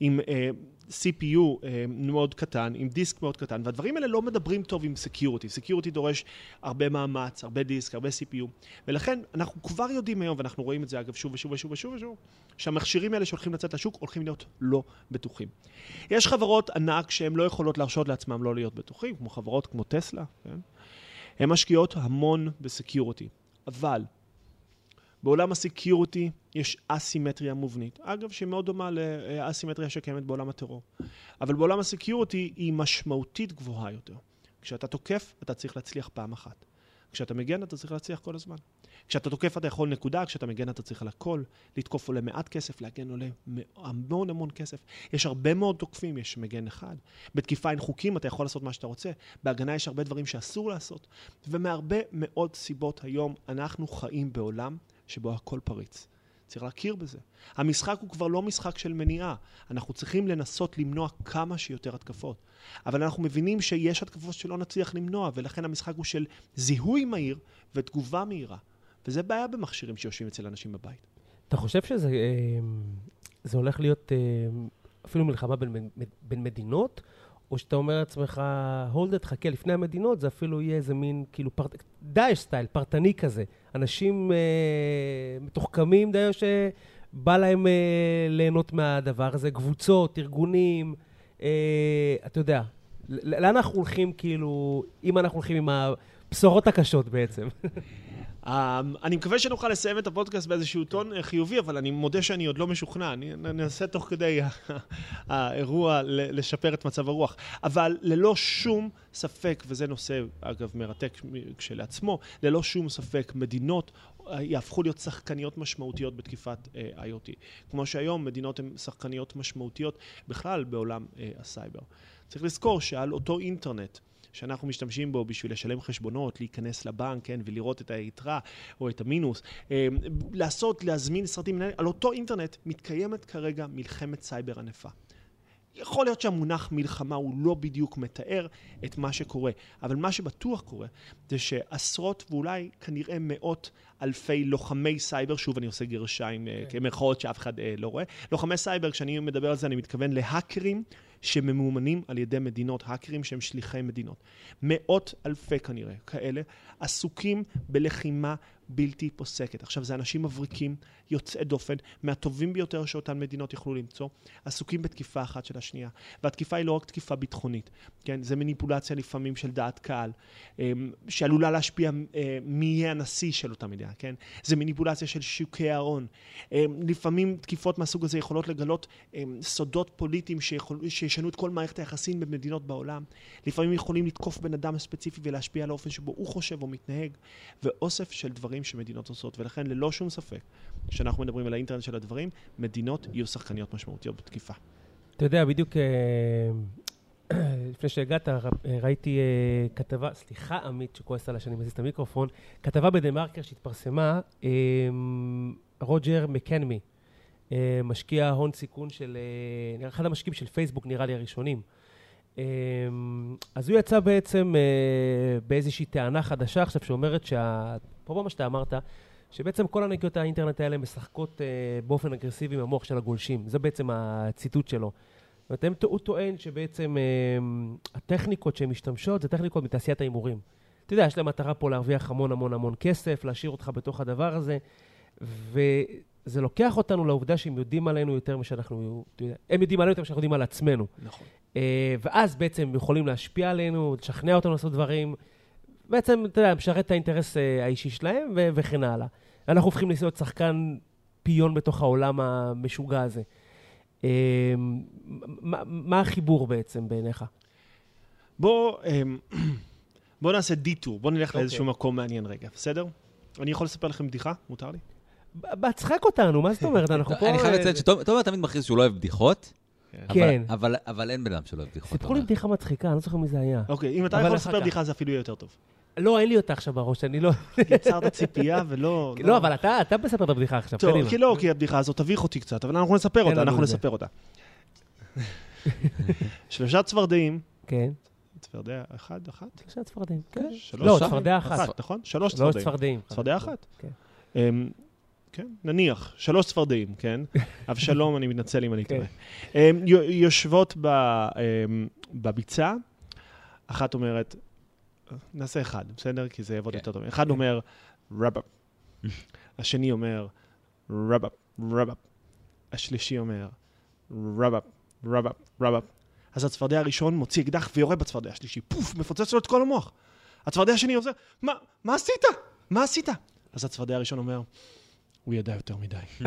עם אה, CPU אה, מאוד קטן, עם דיסק מאוד קטן, והדברים האלה לא מדברים טוב עם security. security דורש הרבה מאמץ, הרבה דיסק, הרבה CPU, ולכן אנחנו כבר יודעים היום, ואנחנו רואים את זה אגב שוב ושוב ושוב ושוב ושוב, שהמכשירים האלה שהולכים לצאת לשוק הולכים להיות לא בטוחים. יש חברות ענק שהן לא יכולות להרשות לעצמם לא להיות בטוחים, כמו חברות כמו טסלה, כן? הן משקיעות המון ב security, אבל בעולם ה security יש אסימטריה מובנית. אגב, שהיא מאוד דומה לאסימטריה שקיימת בעולם הטרור. אבל בעולם הסקיוריטי היא משמעותית גבוהה יותר. כשאתה תוקף, אתה צריך להצליח פעם אחת. כשאתה מגן, אתה צריך להצליח כל הזמן. כשאתה תוקף, אתה יכול נקודה, כשאתה מגן, אתה צריך על הכל. לתקוף עולה מעט כסף, להגן עולה המון המון כסף. יש הרבה מאוד תוקפים, יש מגן אחד. בתקיפה אין חוקים, אתה יכול לעשות מה שאתה רוצה. בהגנה יש הרבה דברים שאסור לעשות. ומהרבה מאוד סיבות היום, אנחנו חיים בעולם שבו הכל פריץ. צריך להכיר בזה. המשחק הוא כבר לא משחק של מניעה. אנחנו צריכים לנסות למנוע כמה שיותר התקפות. אבל אנחנו מבינים שיש התקפות שלא נצליח למנוע, ולכן המשחק הוא של זיהוי מהיר ותגובה מהירה. וזה בעיה במכשירים שיושבים אצל אנשים בבית. אתה חושב שזה אה, זה הולך להיות אה, אפילו מלחמה בין, בין מדינות? או שאתה אומר לעצמך, hold it, חכה, לפני המדינות, זה אפילו יהיה איזה מין, כאילו, פרט... דאעש סטייל, פרטני כזה. אנשים אה, מתוחכמים די, שבא להם אה, ליהנות מהדבר הזה, קבוצות, ארגונים, אה, אתה יודע, לאן אנחנו הולכים, כאילו, אם אנחנו הולכים עם הבשורות הקשות בעצם? אמ, אני מקווה שנוכל לסיים את הפודקאסט באיזשהו טון אה, חיובי, אבל אני מודה שאני עוד לא משוכנע. אני אנסה תוך כדי האירוע לשפר את מצב הרוח. אבל ללא שום ספק, וזה נושא, אגב, מרתק כשלעצמו, ללא שום ספק, מדינות אה, יהפכו להיות שחקניות משמעותיות בתקיפת אה, IoT. כמו שהיום מדינות הן שחקניות משמעותיות בכלל בעולם אה, הסייבר. צריך לזכור שעל אותו אינטרנט, שאנחנו משתמשים בו בשביל לשלם חשבונות, להיכנס לבנק, כן, ולראות את היתרה או את המינוס, אה, לעשות, להזמין סרטים, על אותו אינטרנט מתקיימת כרגע מלחמת סייבר ענפה. יכול להיות שהמונח מלחמה הוא לא בדיוק מתאר את מה שקורה, אבל מה שבטוח קורה זה שעשרות ואולי כנראה מאות אלפי לוחמי סייבר, שוב אני עושה גרשיים אוקיי. כן. כמרכאות שאף אחד אה, לא רואה, לוחמי סייבר, כשאני מדבר על זה אני מתכוון להאקרים שממומנים על ידי מדינות, האקרים שהם שליחי מדינות. מאות אלפי כנראה כאלה עסוקים בלחימה בלתי פוסקת. עכשיו, זה אנשים מבריקים, יוצאי דופן, מהטובים ביותר שאותן מדינות יכלו למצוא, עסוקים בתקיפה אחת של השנייה. והתקיפה היא לא רק תקיפה ביטחונית, כן? זה מניפולציה לפעמים של דעת קהל, אמ, שעלולה להשפיע אה, מי יהיה הנשיא של אותה מדינה, כן? זה מניפולציה של שוקי ההון. אמ, לפעמים תקיפות מהסוג הזה יכולות לגלות אמ, סודות פוליטיים שיכול, שישנו את כל מערכת היחסים במדינות בעולם. לפעמים יכולים לתקוף בן אדם ספציפי ולהשפיע על האופן שבו הוא חושב או מתנהג, ואוסף של דברים שמדינות עושות. ולכן, ללא שום ספק, כשאנחנו מדברים על האינטרנט של הדברים, מדינות יהיו שחקניות משמעותיות בתקיפה. אתה יודע, בדיוק אה, לפני שהגעת, ראיתי אה, כתבה, סליחה עמית שכועס עליי שאני מזיז את המיקרופון, כתבה בדה-מרקר שהתפרסמה, אה, רוג'ר מקנמי, משקיע הון סיכון של, אחד המשקיעים של פייסבוק נראה לי הראשונים. אז הוא יצא בעצם באיזושהי טענה חדשה עכשיו שאומרת, אפרופו מה שאתה אמרת, שבעצם כל ענקיות האינטרנט האלה משחקות uh, באופן אגרסיבי עם המוח של הגולשים. זה בעצם הציטוט שלו. זאת אומרת, הוא טוען שבעצם uh, הטכניקות שהן משתמשות זה טכניקות מתעשיית ההימורים. אתה יודע, יש להם מטרה פה להרוויח המון המון המון כסף, להשאיר אותך בתוך הדבר הזה, וזה לוקח אותנו לעובדה שהם יודעים עלינו יותר משאנחנו, יודע, הם יודעים עלינו יותר משאנחנו יודעים על עצמנו. נכון. Uh, ואז בעצם הם יכולים להשפיע עלינו, לשכנע אותנו לעשות דברים. בעצם, אתה יודע, משרת את האינטרס אה, האישי שלהם ו- וכן הלאה. אנחנו הופכים להיות שחקן פיון בתוך העולם המשוגע הזה. אה, מה, מה החיבור בעצם בעיניך? בוא, אה, בוא נעשה דיטור, בוא נלך okay. לאיזשהו אוקיי. מקום מעניין רגע, בסדר? אני יכול לספר לכם בדיחה? מותר לי? בהצחק אותנו, מה זאת אומרת? אנחנו פה... אני חייב לציין שתומר תמיד מכריז שהוא לא אוהב בדיחות. כן. אבל אין בן אדם שלא אוהב בדיחות. סיפרו לי בדיחה מצחיקה, אני לא זוכר מי זה היה. אוקיי, אם אתה יכול לספר בדיחה זה אפילו יהיה יותר טוב. לא, אין לי אותה עכשיו בראש, אני לא... יצרת ציפייה ולא... לא, אבל אתה מספר את הבדיחה עכשיו, טוב, כי לא, כי הבדיחה הזאת תביך אותי קצת, אבל אנחנו נספר אותה, אנחנו נספר אותה. שלושה צפרדעים. כן. צפרדע אחד, אחת? שלושה צפרדעים, כן. לא, צפרדע אחת. נכון? שלוש צפרדעים. שלוש צפרדעים. צפרדע אחת? כן. אמ, כן, נניח, שלוש צפרדעים, כן? אבשלום, אני מתנצל אם אני טועה. אמ, יושבות אמ, בביצה, אחת אומרת, נעשה אחד, בסדר? כי זה יעבוד כן. יותר טוב. אחד כן. אומר, רבאפ. השני אומר, רבאפ, רבאפ. השלישי אומר, רבאפ, רבאפ, רבאפ. אז הצפרדע הראשון מוציא אקדח ויורה בצפרדע השלישי, פוף, מפוצץ לו את כל המוח. הצפרדע השני עוזר, מה, מה עשית? מה עשית? אז הצפרדע הראשון אומר, הוא ידע יותר מדי.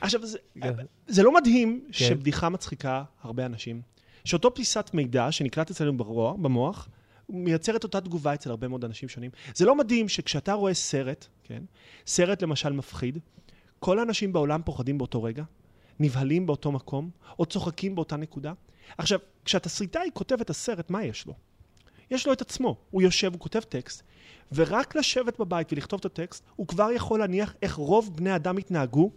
עכשיו, זה, כן. זה לא מדהים כן. שבדיחה מצחיקה הרבה אנשים, שאותו פיסת מידע שנקלט אצלנו ברוע, במוח, מייצר את אותה תגובה אצל הרבה מאוד אנשים שונים. זה לא מדהים שכשאתה רואה סרט, כן, סרט למשל מפחיד, כל האנשים בעולם פוחדים באותו רגע, נבהלים באותו מקום, או צוחקים באותה נקודה. עכשיו, כשהתסריטאי כותב את הסרט, מה יש לו? יש לו את עצמו. הוא יושב, הוא כותב טקסט, ורק לשבת בבית ולכתוב את הטקסט, הוא כבר יכול להניח איך רוב בני אדם יתנהגו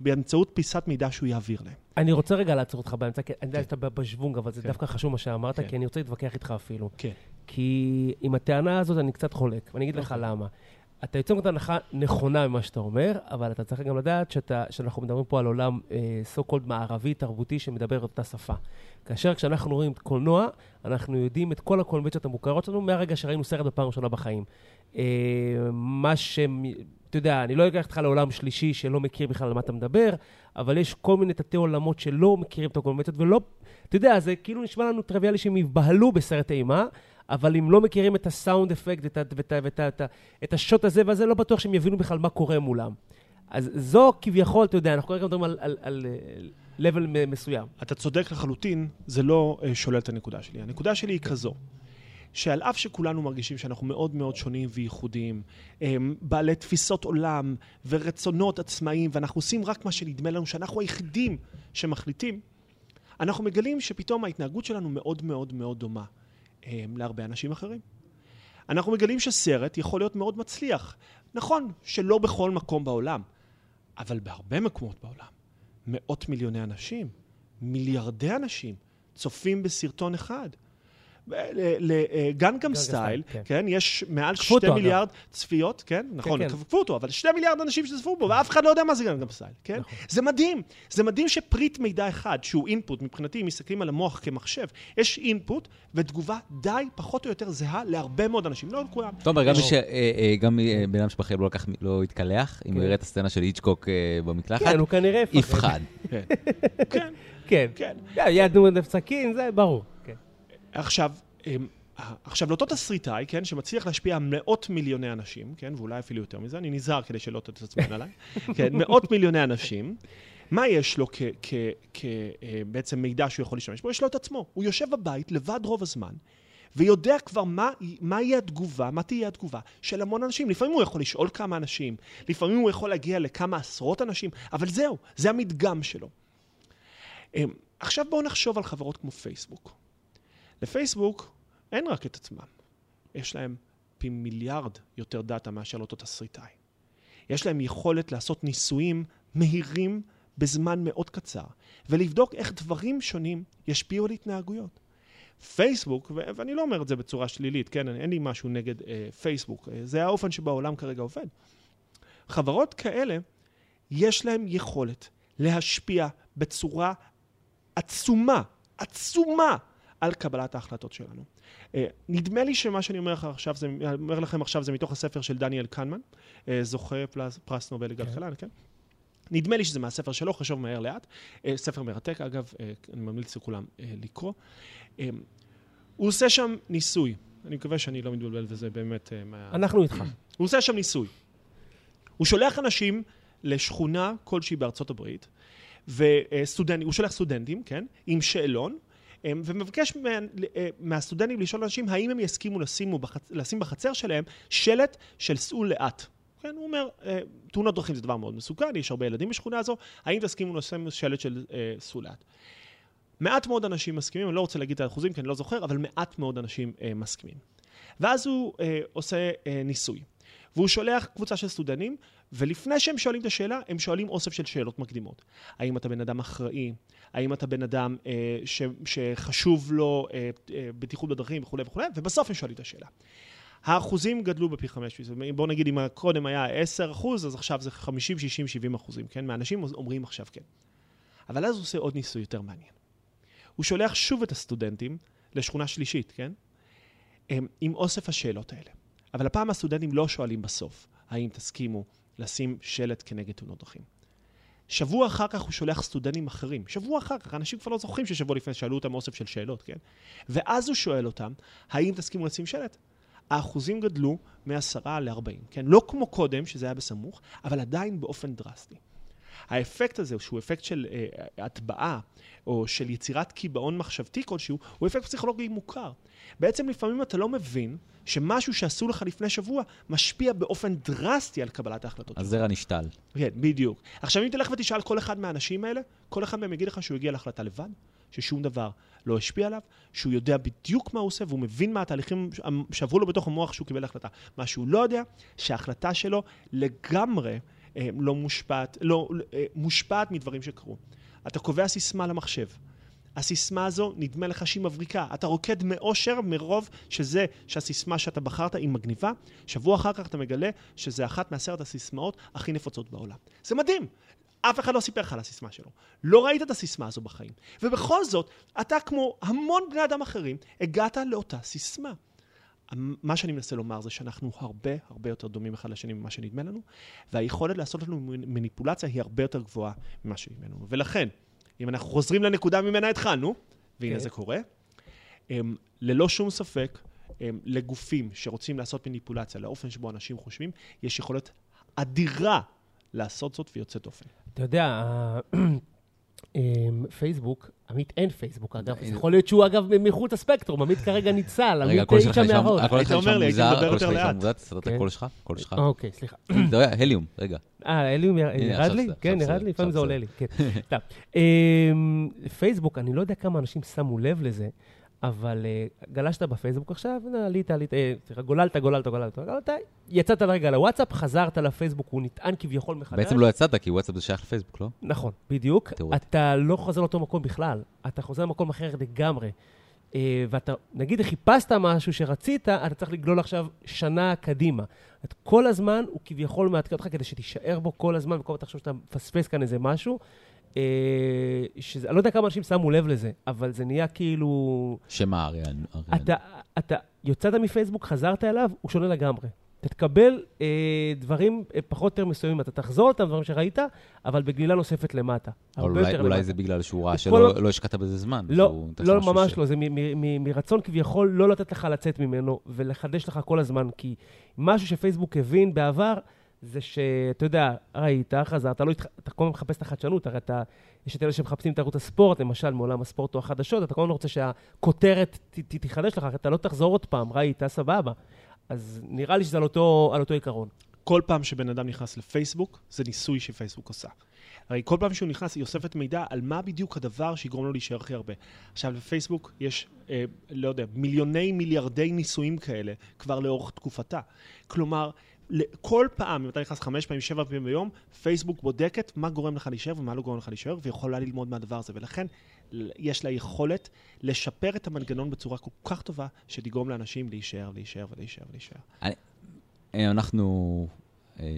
באמצעות פיסת מידע שהוא יעביר להם. אני רוצה רגע לעצור אותך באמצע, כי אני יודע שאתה בשוונג, אבל זה כן. דווקא חשוב מה שאמרת, כן. כי אני רוצה להתווכח איתך אפילו. כן. כי עם הטענה הזאת אני קצת חולק, ואני אגיד לך אוקיי. למה. אתה יוצא מנקודת הנחה נכונה ממה שאתה אומר, אבל אתה צריך גם לדעת שאתה, שאנחנו מדברים פה על עולם אה, so called מערבי, תרבותי, שמדבר אותה שפה. כאשר כשאנחנו רואים את קולנוע, אנחנו יודעים את כל הקונבנציות המוכרות שלנו מהרגע שראינו סרט בפעם הראשונה בחיים. אה, מה ש... אתה יודע, אני לא אקח אותך לעולם שלישי שלא מכיר בכלל על מה אתה מדבר, אבל יש כל מיני תתי עולמות שלא מכירים את הקונבנציות, ולא... אתה יודע, זה כאילו נשמע לנו טריוויאלי שהם יבהלו בסרט אימה, אבל אם לא מכירים את הסאונד אפקט ואת, ה- את, ה- את השוט הזה והזה, לא בטוח שהם יבינו בכלל מה קורה מולם. אז זו כביכול, אתה יודע, אנחנו כרגע מדברים על, על, על, על level מ- מסוים. אתה צודק לחלוטין, זה לא אה, שולל את הנקודה שלי. הנקודה שלי היא כזו, שעל אף שכולנו מרגישים שאנחנו מאוד מאוד שונים וייחודיים, בעלי תפיסות עולם ורצונות עצמאיים, ואנחנו עושים רק מה שנדמה לנו שאנחנו היחידים שמחליטים, אנחנו מגלים שפתאום ההתנהגות שלנו מאוד מאוד מאוד דומה אה, להרבה אנשים אחרים. אנחנו מגלים שסרט יכול להיות מאוד מצליח. נכון שלא בכל מקום בעולם, אבל בהרבה מקומות בעולם. מאות מיליוני אנשים, מיליארדי אנשים, צופים בסרטון אחד. לגנגם סטייל, כן. כן, יש מעל עקפו שתי אותו, אגב. מיליארד צפיות, כן, נכון, כן. עקפו אותו, אבל שתי מיליארד אנשים שצפו בו, ואף אחד לא יודע מה זה גנגם סטייל, כן? נכון. זה מדהים, זה מדהים שפריט מידע אחד, שהוא input, מבחינתי, אם מסתכלים על המוח כמחשב, יש input ותגובה די, פחות או יותר זהה להרבה מאוד אנשים, לא לכולם. תומר, גם ש- אה, אה, גם אה, בן אדם שבחיים לא לקח, לא התקלח, אם הוא כן. יראה את הסצנה של היצ'קוק אה, במקלחת, כן, הוא כנראה יפחד. כן, כן, כן. כן. יד נו סכין, זה ברור. עכשיו, אמ, עכשיו לאותו תסריטאי, כן, שמצליח להשפיע על מאות מיליוני אנשים, כן, ואולי אפילו יותר מזה, אני נזהר כדי שלא תתעצבן עליי, כן, מאות מיליוני אנשים, מה יש לו כבעצם מידע שהוא יכול להשתמש בו? יש לו את עצמו. הוא יושב בבית לבד רוב הזמן, ויודע כבר מה, מה יהיה התגובה, מה תהיה התגובה של המון אנשים. לפעמים הוא יכול לשאול כמה אנשים, לפעמים הוא יכול להגיע לכמה עשרות אנשים, אבל זהו, זה המדגם שלו. אמ, עכשיו בואו נחשוב על חברות כמו פייסבוק. לפייסבוק אין רק את עצמם, יש להם פי מיליארד יותר דאטה מאשר לאותו תסריטאי. יש להם יכולת לעשות ניסויים מהירים בזמן מאוד קצר, ולבדוק איך דברים שונים ישפיעו על התנהגויות. פייסבוק, ו- ואני לא אומר את זה בצורה שלילית, כן, אין לי משהו נגד אה, פייסבוק, אה, זה האופן שבו העולם כרגע עובד. חברות כאלה, יש להם יכולת להשפיע בצורה עצומה, עצומה, על קבלת ההחלטות שלנו. אה, נדמה לי שמה שאני אומר, עכשיו זה, אומר לכם עכשיו זה מתוך הספר של דניאל קנמן, אה, זוכה פלס, פרס נובל לכלכלה, כן? נדמה לי שזה מהספר שלו, חשוב מהר לאט. אה, ספר מרתק, אגב, אני ממליץ לכולם לקרוא. הוא עושה שם ניסוי. אני מקווה שאני לא מתבלבל וזה באמת... אה, מה... אנחנו איתך. הוא עושה שם ניסוי. הוא שולח אנשים לשכונה כלשהי בארצות הברית, וסטודנטים, הוא שולח סטודנטים, כן, עם שאלון, ומבקש מה, אה, מהסטודנטים לשאול אנשים האם הם יסכימו בחצ... לשים בחצר שלהם שלט של סעו לאט. כן, הוא אומר, אה, תאונות דרכים זה דבר מאוד מסוכן, יש הרבה ילדים בשכונה הזו, האם תסכימו לשים שלט של אה, סעו לאט? מעט מאוד אנשים מסכימים, אני לא רוצה להגיד את האחוזים כי אני לא זוכר, אבל מעט מאוד אנשים אה, מסכימים. ואז הוא אה, עושה אה, ניסוי. והוא שולח קבוצה של סטודנטים, ולפני שהם שואלים את השאלה, הם שואלים אוסף של שאלות מקדימות. האם אתה בן אדם אחראי? האם אתה בן אדם אה, ש, שחשוב לו אה, אה, בטיחות בדרכים וכולי וכולי? ובסוף הם שואלים את השאלה. האחוזים גדלו בפי חמש. בואו נגיד אם קודם היה 10 אחוז, אז עכשיו זה 50, 60, 70 אחוזים, כן? מהאנשים אומרים עכשיו כן. אבל אז הוא עושה עוד ניסוי יותר מעניין. הוא שולח שוב את הסטודנטים לשכונה שלישית, כן? הם, עם אוסף השאלות האלה. אבל הפעם הסטודנטים לא שואלים בסוף, האם תסכימו לשים שלט כנגד תאונות דרכים. שבוע אחר כך הוא שולח סטודנטים אחרים. שבוע אחר כך, אנשים כבר לא זוכרים ששבוע לפני שאלו אותם אוסף של שאלות, כן? ואז הוא שואל אותם, האם תסכימו לשים שלט? האחוזים גדלו מ-10 ל-40, כן? לא כמו קודם, שזה היה בסמוך, אבל עדיין באופן דרסטי. האפקט הזה, שהוא אפקט של אה, הטבעה, או של יצירת קיבעון מחשבתי כלשהו, הוא אפקט פסיכולוגי מוכר. בעצם לפעמים אתה לא מבין שמשהו שעשו לך לפני שבוע משפיע באופן דרסטי על קבלת ההחלטות. הזרע נשתל. כן, בדיוק. עכשיו אם תלך ותשאל כל אחד מהאנשים האלה, כל אחד מהם יגיד לך שהוא הגיע להחלטה לבד, ששום דבר לא השפיע עליו, שהוא יודע בדיוק מה הוא עושה והוא מבין מה התהליכים שעברו לו בתוך המוח שהוא קיבל החלטה. מה שהוא לא יודע, שההחלטה שלו לגמרי לא מושפעת, לא, אה, מושפעת מדברים שקרו. אתה קובע סיסמה למחשב. הסיסמה הזו, נדמה לך שהיא מבריקה. אתה רוקד מאושר מרוב שזה, שהסיסמה שאתה בחרת היא מגניבה. שבוע אחר כך אתה מגלה שזה אחת מעשרת הסיסמאות הכי נפוצות בעולם. זה מדהים. אף אחד לא סיפר לך על הסיסמה שלו. לא ראית את הסיסמה הזו בחיים. ובכל זאת, אתה כמו המון בני אדם אחרים, הגעת לאותה סיסמה. מה שאני מנסה לומר זה שאנחנו הרבה הרבה יותר דומים אחד לשני ממה שנדמה לנו, והיכולת לעשות לנו מניפולציה היא הרבה יותר גבוהה ממה שנדמה לנו. ולכן, אם אנחנו חוזרים לנקודה ממנה התחלנו, והנה okay. כן. זה קורה, הם, ללא שום ספק, הם, לגופים שרוצים לעשות מניפולציה לאופן שבו אנשים חושבים, יש יכולת אדירה לעשות זאת ויוצאת דופן. אתה יודע, פייסבוק, עמית אין פייסבוק אגב, זה יכול להיות שהוא אגב מחוץ הספקטרום, עמית כרגע ניצל, עמית אישה מההוד. הקול שלך נשמע מוזר, הקול שלך נשמע מוזר, תסדר את הקול שלך, הקול שלך. אוקיי, סליחה. אתה יודע, הליום, רגע. אה, הליום ירד לי? כן, ירד לי, לפעמים זה עולה לי, כן. פייסבוק, אני לא יודע כמה אנשים שמו לב לזה, אבל uh, גלשת בפייסבוק עכשיו, עלית, עלית, אה, סליחה, גוללת, גוללת, גוללת, גוללת, יצאת לרגע לוואטסאפ, חזרת לפייסבוק, הוא נטען כביכול מחדש. בעצם לא יצאת, כי וואטסאפ זה שייך לפייסבוק, לא? נכון, בדיוק. אתה לא חוזר לאותו מקום בכלל, אתה חוזר למקום אחר לגמרי. Uh, ואתה, נגיד, חיפשת משהו שרצית, אתה צריך לגלול עכשיו שנה קדימה. את כל הזמן הוא כביכול מעדכן אותך כדי שתישאר בו כל הזמן, במקום תחשוב שאתה מפספס כאן איזה משהו. אה, שזה, אני לא יודע כמה אנשים שמו לב לזה, אבל זה נהיה כאילו... שמה, אריאן? אתה, אתה יוצאת מפייסבוק, חזרת אליו, הוא שונה לגמרי. אתה תקבל אה, דברים אה, פחות או יותר מסוימים, אתה תחזור אותם, דברים שראית, אבל בגלילה נוספת למטה. אולי, אולי למטה. זה בגלל שהוא ראה שלא כל... לא השקעת בזה זמן. לא, לא ממש ש... לא, זה מרצון כביכול לא לתת לך לצאת ממנו ולחדש לך כל הזמן, כי משהו שפייסבוק הבין בעבר, זה שאתה יודע, ראית, חזרת, לא התח... אתה כל הזמן מחפש את החדשנות, הרי אתה, יש את אלה שמחפשים את ערוץ הספורט, למשל מעולם הספורט או החדשות, אתה כל הזמן רוצה שהכותרת ת, ת, תחדש לך, אתה לא תחזור עוד פעם, ראית, סבבה. אז נראה לי שזה על אותו, על אותו עיקרון. כל פעם שבן אדם נכנס לפייסבוק, זה ניסוי שפייסבוק עושה. הרי כל פעם שהוא נכנס, היא אוספת מידע על מה בדיוק הדבר שיגרום לו להישאר הכי הרבה. עכשיו, בפייסבוק יש, אה, לא יודע, מיליוני מיליארדי ניסויים כאלה כבר לאורך תקופתה. כלומר, כל פעם, אם אתה נכנס חמש פעמים, שבע פעמים ביום, פייסבוק בודקת מה גורם לך להישאר ומה לא גורם לך להישאר, ויכולה ללמוד מהדבר הזה. ולכן יש לה יכולת לשפר את המנגנון בצורה כל כך טובה, שתגרום לאנשים להישאר, להישאר ולהישאר ולהישאר. אני, אה, אנחנו אה,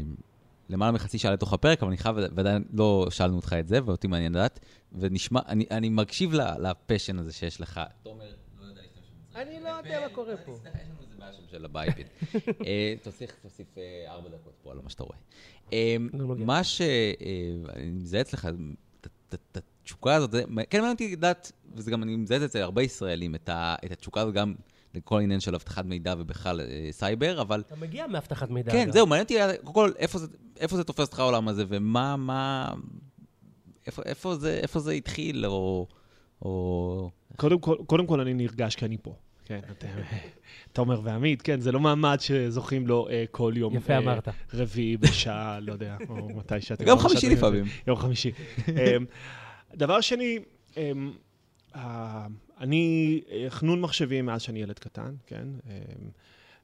למעלה מחצי שעה לתוך הפרק, אבל אני חייב, ועדיין לא שאלנו אותך את זה, ואותי מעניין לדעת, ונשמע, אני, אני מקשיב לפשן הזה שיש לך. תומר, לא יודע להשתמש בזה. אני לא יודע מה קורה פה. השם של הבייפד. אה, תוסיף, תוסיף אה, ארבע דקות פה על מה שאתה רואה. אה, לא מה שאני מזהה אצלך, את התשוקה הזאת, כן מעניין אותי לדעת, וזה גם, אני מזהה את זה הרבה ישראלים, את התשוקה הזאת גם לכל העניין של אבטחת מידע ובכלל סייבר, אבל... אתה מגיע מאבטחת מידע. כן, זהו, מעניין אותי, קודם כל, איפה זה תופס אותך העולם הזה, ומה, מה... איפה זה התחיל, או... קודם כל אני נרגש כי אני פה. כן, אתם, תומר ועמית, כן, זה לא מעמד שזוכים לו אה, כל יום. יפה אה, אמרת. רביעי בשעה, לא יודע, או מתי שאתם... יום חמישי לפעמים. יום חמישי. אמ, דבר שני, אמ, אני אה, חנון מחשבים מאז שאני ילד קטן, כן?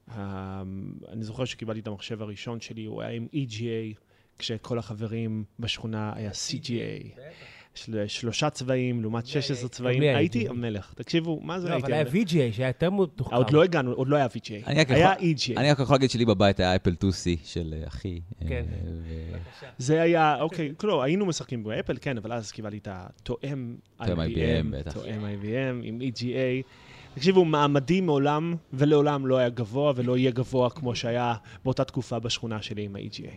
אמ, אני זוכר שקיבלתי את המחשב הראשון שלי, הוא היה עם EGA, כשכל החברים בשכונה היה CGA. של שלושה צבעים לעומת 16 צבעים, הייתי המלך. תקשיבו, מה זה לא, הייתי המלך? אבל היה VGA שהיה יותר מתוחכם. עוד לא הגענו, עוד לא היה VGA, היה EGA. אני רק יכול להגיד שלי בבית היה אפל 2C של אה, אחי. אה, כן. זה היה, אוקיי, לא, היינו משחקים באפל, כן, אבל אז קיבלתי את התואם IBM, תואם IBM עם EGA. תקשיבו, מעמדי מעולם ולעולם לא היה גבוה ולא יהיה גבוה כמו שהיה באותה תקופה בשכונה שלי עם ה-EGA.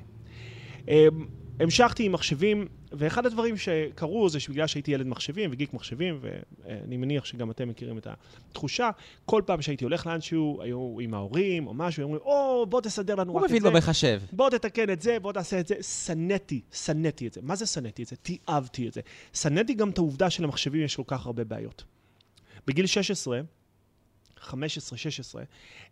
המשכתי עם מחשבים, ואחד הדברים שקרו זה שבגלל שהייתי ילד מחשבים וגיק מחשבים, ואני מניח שגם אתם מכירים את התחושה, כל פעם שהייתי הולך לאנשהו, היו עם ההורים או משהו, היו אומרים, או, בוא תסדר לנו רק את זה. הוא מבין במחשב. בוא תתקן את זה, בוא תעשה את זה. שנאתי, שנאתי את זה. מה זה שנאתי את זה? תיעבתי את זה. שנאתי גם את העובדה שלמחשבים יש כל כך הרבה בעיות. בגיל 16, 15-16,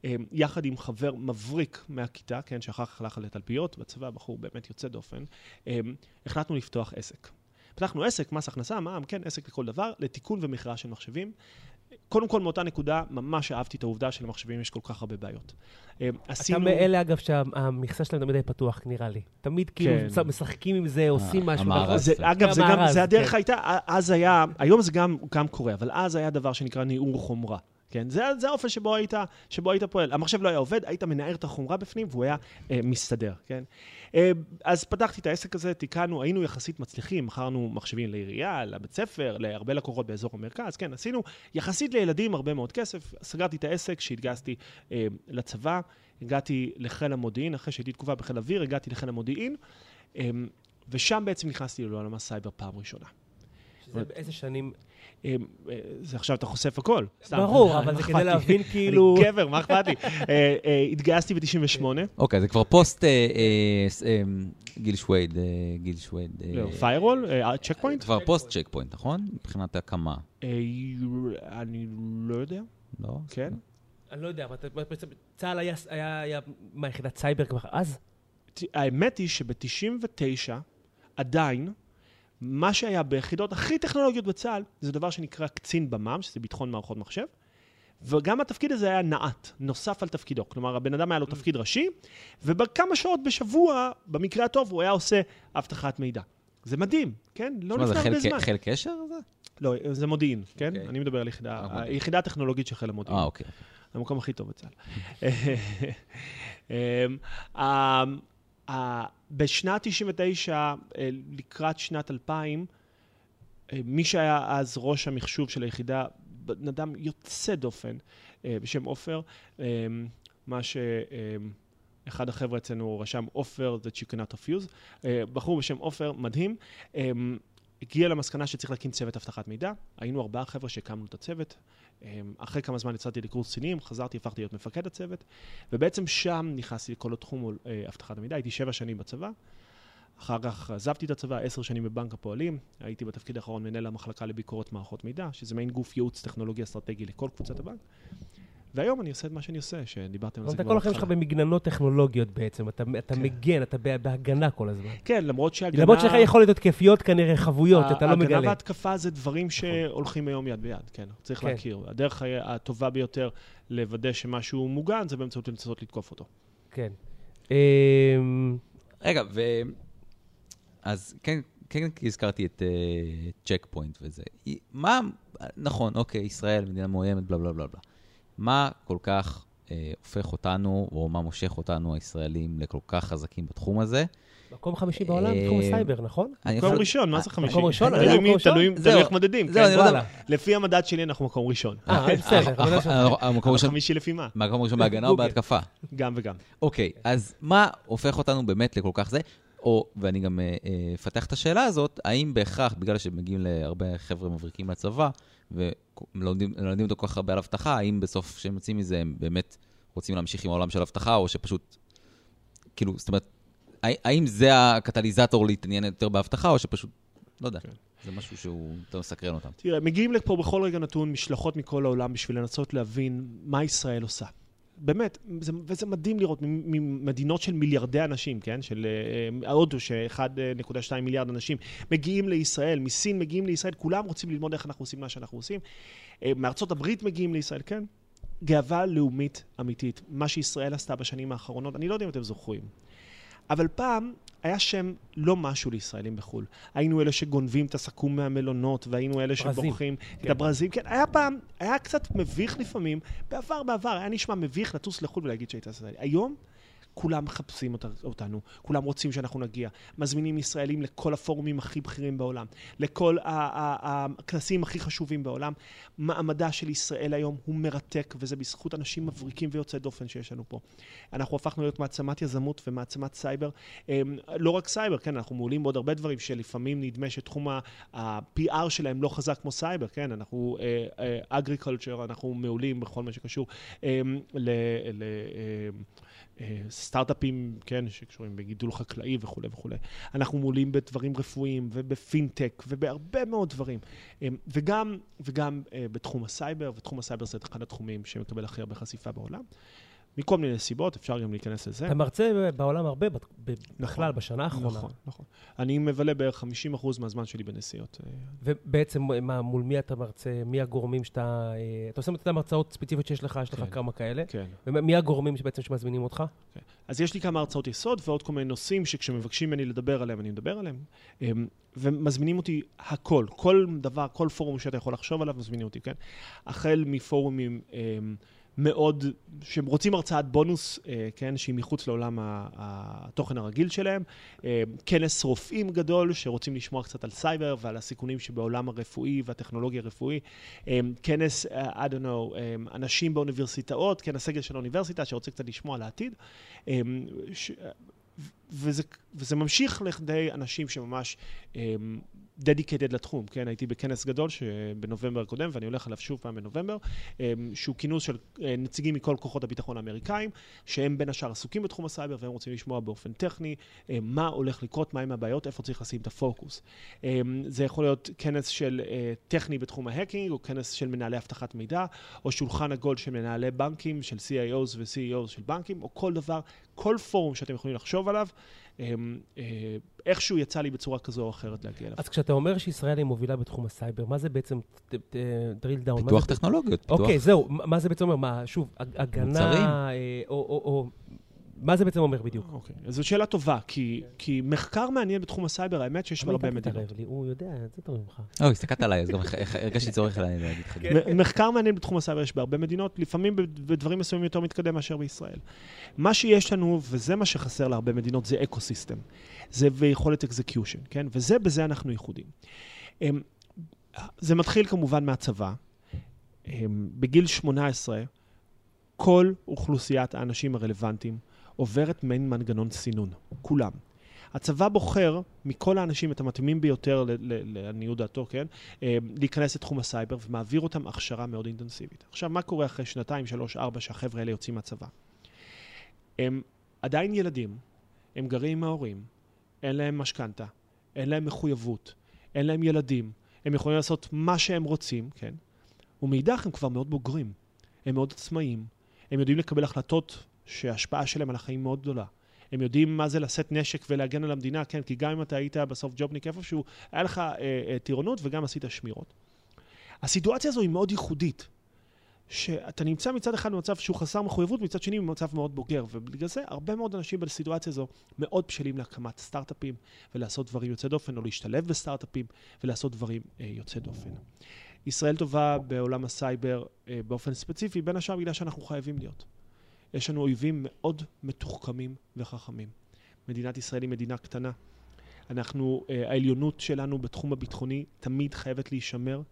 אמ, יחד עם חבר מבריק מהכיתה, כן, שאחר כך הלך לתלפיות, בצבא בחור באמת יוצא דופן, אמ, החלטנו לפתוח עסק. פתחנו עסק, מס הכנסה, מע"מ, כן, עסק לכל דבר, לתיקון ומכירה של מחשבים. קודם כל, מאותה נקודה, ממש אהבתי את העובדה שלמחשבים יש כל כך הרבה בעיות. אה, אתה מאלה, אגב, שהמכסה שלהם תמיד פתוח, נראה לי. תמיד כאילו כן. משחקים עם זה, עושים משהו. המארז. זה, אגב, זה גם, זה הדרך כן. הייתה, אז היה, היום זה גם, גם קורה, אבל אז היה דבר שנקרא ניעור חומרה. כן, זה, זה האופן שבו היית, שבו היית פועל. המחשב לא היה עובד, היית מנער את החומרה בפנים והוא היה אה, מסתדר, כן? אה, אז פתחתי את העסק הזה, תיקנו, היינו יחסית מצליחים, מכרנו מחשבים לעירייה, לבית ספר, להרבה לקוחות באזור המרכז, כן, עשינו יחסית לילדים הרבה מאוד כסף. סגרתי את העסק, שהתגייסתי אה, לצבא, הגעתי לחיל המודיעין, אחרי שהייתי תקופה בחיל אוויר, הגעתי לחיל המודיעין, אה, ושם בעצם נכנסתי לעולם הסייבר פעם ראשונה. שזה באיזה שנים... אה, אה, זה עכשיו אתה חושף הכל. סתם. ברור, אבל זה כדי? להבין כאילו... אני גבר, מה אכפת לי? אה, התגייסתי ב-98, אוקיי, זה כבר פוסט גיל שווייד, גיל שווייד. firewall, צ'ק פוינט? כבר פוסט צ'ק פוינט, נכון? מבחינת הקמה, אני לא יודע, לא? כן. אני לא יודע, אבל צה"ל היה- היה, היה, מה, יחידת סייבר כבר אז? האמת היא שב-99 עדיין, מה שהיה ביחידות הכי טכנולוגיות בצה"ל, זה דבר שנקרא קצין במ"ם, שזה ביטחון מערכות מחשב, וגם התפקיד הזה היה נעט, נוסף על תפקידו. כלומר, הבן אדם היה לו תפקיד ראשי, ובכמה שעות בשבוע, במקרה הטוב, הוא היה עושה אבטחת מידע. זה מדהים, כן? לא מה, זה לפני הרבה זמן. חיל קשר? זה? לא, זה מודיעין, כן? אוקיי. אני מדבר על יחידה, אה, מודיעין. היחידה הטכנולוגית של חיל המודיעין. אה, אוקיי. המקום הכי טוב בצה"ל. בשנת 99, אה, לקראת שנת 2000, אה, מי שהיה אז ראש המחשוב של היחידה, בן אדם יוצא דופן, אה, בשם עופר, מה שאחד החבר'ה אצלנו רשם עופר, cannot refuse, אה, בחור בשם עופר, מדהים, הגיע למסקנה שצריך להקים צוות אבטחת מידע. היינו ארבעה חבר'ה שהקמנו את הצוות. אמ, אחרי כמה זמן יצאתי לקורס קצינים, חזרתי, הפכתי להיות מפקד הצוות, ובעצם שם נכנסתי לכל התחום אה, אבטחת המידע. הייתי שבע שנים בצבא, אחר כך עזבתי את הצבא, עשר שנים בבנק הפועלים, הייתי בתפקיד האחרון מנהל המחלקה לביקורת מערכות מידע, שזה מעין גוף ייעוץ טכנולוגי אסטרטגי לכל קבוצת הבנק. והיום אני עושה את מה שאני עושה, שדיברתם על זה אתה כבר כל החיים שלך. במגננות טכנולוגיות בעצם, אתה, אתה כן. מגן, אתה בה- בהגנה כל הזמן. כן, למרות שהגנה... למרות שלך יכולות התקפיות כנראה חבויות, שאתה לא מגלה. וההתקפה זה דברים שהולכים היום יד ביד, כן, צריך כן. להכיר. הדרך הטובה ביותר לוודא שמשהו מוגן זה באמצעות לנסות לתקוף אותו. כן. אמ, רגע, ו... אז כן, כן הזכרתי את צ'ק פוינט וזה. מה, נכון, אוקיי, ישראל, מדינה מאוימת, בלה בלה בלה בלה. מה כל כך אה, הופך אותנו, או מה מושך אותנו, הישראלים, לכל כך חזקים בתחום הזה? מקום חמישי בעולם אה, הסייבר, נכון? אני מקום ראשון, מה זה חמישי? מקום ראשון? תלוי מקום איך מודדים, זהו? אני יודע- וואלה. לפי המדד שלי אנחנו מקום ראשון. אה, בסדר, לא אה. המקום אבל ראשון, חמישי לפי מה? מקום ראשון בהגנה או. בהתקפה? גם וגם. אוקיי, אז מה הופך אותנו באמת לכל כך זה? או, ואני גם אה, אה, אפתח את השאלה הזאת, האם בהכרח, בגלל שמגיעים להרבה חבר'ה מבריקים לצבא, ולומדים לומדים אותו כל כך הרבה על אבטחה, האם בסוף כשהם יוצאים מזה הם באמת רוצים להמשיך עם העולם של אבטחה, או שפשוט, כאילו, זאת אומרת, הא- האם זה הקטליזטור להתעניין יותר באבטחה, או שפשוט, לא יודע, כן. זה משהו שהוא יותר מסקרן אותם. תראה, מגיעים לפה בכל רגע נתון משלחות מכל העולם בשביל לנסות להבין מה ישראל עושה. באמת, זה, וזה מדהים לראות ממדינות של מיליארדי אנשים, כן? של אה, הודו, ש-1.2 מיליארד אנשים מגיעים לישראל, מסין מגיעים לישראל, כולם רוצים ללמוד איך אנחנו עושים מה שאנחנו עושים. אה, מארצות הברית מגיעים לישראל, כן? גאווה לאומית אמיתית. מה שישראל עשתה בשנים האחרונות, אני לא יודע אם אתם זוכרים. אבל פעם היה שם לא משהו לישראלים בחו"ל. היינו אלה שגונבים את הסכו"ם מהמלונות, והיינו אלה ברזים. שבורחים כן. את הברזים. כן, היה פעם, היה קצת מביך לפעמים, בעבר, בעבר, היה נשמע מביך לטוס לחו"ל ולהגיד שהיית ישראלי. היום, כולם מחפשים אות- אותנו, כולם רוצים שאנחנו נגיע. מזמינים ישראלים לכל הפורומים הכי בכירים בעולם, לכל הכנסים הכי חשובים בעולם. מעמדה של ישראל היום הוא מרתק, וזה בזכות אנשים מבריקים ויוצאי דופן שיש לנו פה. אנחנו הפכנו להיות מעצמת יזמות ומעצמת סייבר. אמ, לא רק סייבר, כן, אנחנו מעולים בעוד הרבה דברים שלפעמים נדמה שתחום ה-PR שלהם לא חזק כמו סייבר, כן, אנחנו agriculture, אנחנו מעולים בכל מה שקשור אמ, ל... אה, סטארט-אפים, כן, שקשורים בגידול חקלאי וכולי וכולי. אנחנו מעולים בדברים רפואיים ובפינטק ובהרבה מאוד דברים. אמ, וגם, וגם אה, בתחום הסייבר, ותחום הסייבר זה אחד התחומים שמקבל הכי הרבה חשיפה בעולם. מכל מיני סיבות, אפשר גם להיכנס לזה. אתה מרצה בעולם הרבה, נכון, בכלל, בשנה האחרונה. נכון, נכון. אני מבלה בערך 50% מהזמן שלי בנסיעות. אה, ובעצם, מה, מול מי אתה מרצה? מי הגורמים שאתה... אה, אתה עושה את ההרצאות ספציפיות שיש לך, יש לך כן. כמה כאלה. כן. ומי הגורמים שבעצם שמזמינים אותך? אז יש לי כמה הרצאות יסוד ועוד כל מיני נושאים שכשמבקשים ממני לדבר עליהם, אני מדבר עליהם. אמ, ומזמינים אותי הכל, כל דבר, כל פורום שאתה יכול לחשוב עליו, מזמינים אותי, כן? החל מפורומים אמ, מאוד, שהם רוצים הרצאת בונוס, אה, כן? שהיא מחוץ לעולם התוכן הרגיל שלהם. אמ, כנס רופאים גדול, שרוצים לשמוע קצת על סייבר ועל הסיכונים שבעולם הרפואי והטכנולוגיה הרפואי. אמ, כנס, אה, I don't know, אנשים באוניברסיטאות, כן, הסגל של האוניברסיטה, שרוצה קצת לשמוע על העתיד. וזה, וזה ממשיך לכדי אנשים שממש dedicated לתחום, כן? הייתי בכנס גדול בנובמבר הקודם, ואני הולך עליו שוב פעם בנובמבר, um, שהוא כינוס של uh, נציגים מכל כוחות הביטחון האמריקאים, שהם בין השאר עסוקים בתחום הסייבר, והם רוצים לשמוע באופן טכני um, מה הולך לקרות, מהם הבעיות, איפה צריך לשים את הפוקוס. Um, זה יכול להיות כנס של uh, טכני בתחום ה hacking, או כנס של מנהלי אבטחת מידע, או שולחן עגול של מנהלי בנקים, של CIOs ו-CEOs של בנקים, או כל דבר, כל פורום שאתם יכולים לחשוב עליו, אמ, אה, איכשהו יצא לי בצורה כזו או אחרת להגיע אליו. אז כשאתה אומר שישראל היא מובילה בתחום הסייבר, מה זה בעצם, drill down? פיתוח טכנולוגיות. אוקיי, זהו, מה זה בעצם אומר? מה, שוב, הג- הגנה, מוצרים. אה, או, מה זה בעצם אומר בדיוק? אוקיי, אז זו שאלה טובה, כי, כי מחקר מעניין בתחום הסייבר, האמת שיש אל מדינות. הוא יודע, זה טוב ממך. אוי, הסתכלת עליי, אז גם הרגשתי צורך עליי להגיד לך. כן. מחקר מעניין בתחום הסייבר יש בהרבה מדינות, לפעמים בדברים מסוימים יותר מתקדם מאשר בישראל. מה שיש לנו, וזה מה שחסר להרבה מדינות, זה eco system. זה ויכולת execution, כן? וזה, בזה אנחנו ייחודים. אמ, זה מתחיל כמובן מהצבא. אמ, בגיל 18, כל אוכלוסיית האנשים הרלוונטיים עוברת מעין מנגנון סינון, כולם. הצבא בוחר מכל האנשים את המתאימים ביותר, לעניות דעתו, כן? אה, להיכנס לתחום הסייבר ומעביר אותם הכשרה מאוד אינטנסיבית. עכשיו, מה קורה אחרי שנתיים, שלוש, ארבע, שהחבר'ה האלה יוצאים מהצבא? הם עדיין ילדים, הם גרים עם ההורים, אין להם משכנתה, אין להם מחויבות, אין להם ילדים, הם יכולים לעשות מה שהם רוצים, כן? ומאידך הם כבר מאוד בוגרים, הם מאוד עצמאיים, הם יודעים לקבל החלטות שההשפעה שלהם על החיים מאוד גדולה. הם יודעים מה זה לשאת נשק ולהגן על המדינה, כן, כי גם אם אתה היית בסוף ג'ובניק איפשהו, היה לך אה, אה, טירונות וגם עשית שמירות. הסיטואציה הזו היא מאוד ייחודית, שאתה נמצא מצד אחד במצב שהוא חסר מחויבות, מצד שני במצב מאוד בוגר, ובגלל זה הרבה מאוד אנשים בסיטואציה הזו מאוד בשלים להקמת סטארט-אפים ולעשות דברים יוצאי דופן, או להשתלב בסטארט-אפים ולעשות דברים אה, יוצאי דופן. ישראל טובה בעולם הסייבר אה, באופן ספציפי, בין השאר בגלל שאנחנו חייבים להיות. יש לנו אויבים מאוד מתוחכמים וחכמים. מדינת ישראל היא מדינה קטנה. אנחנו, אה, העליונות שלנו בתחום הביטחוני תמיד חייבת להישמר,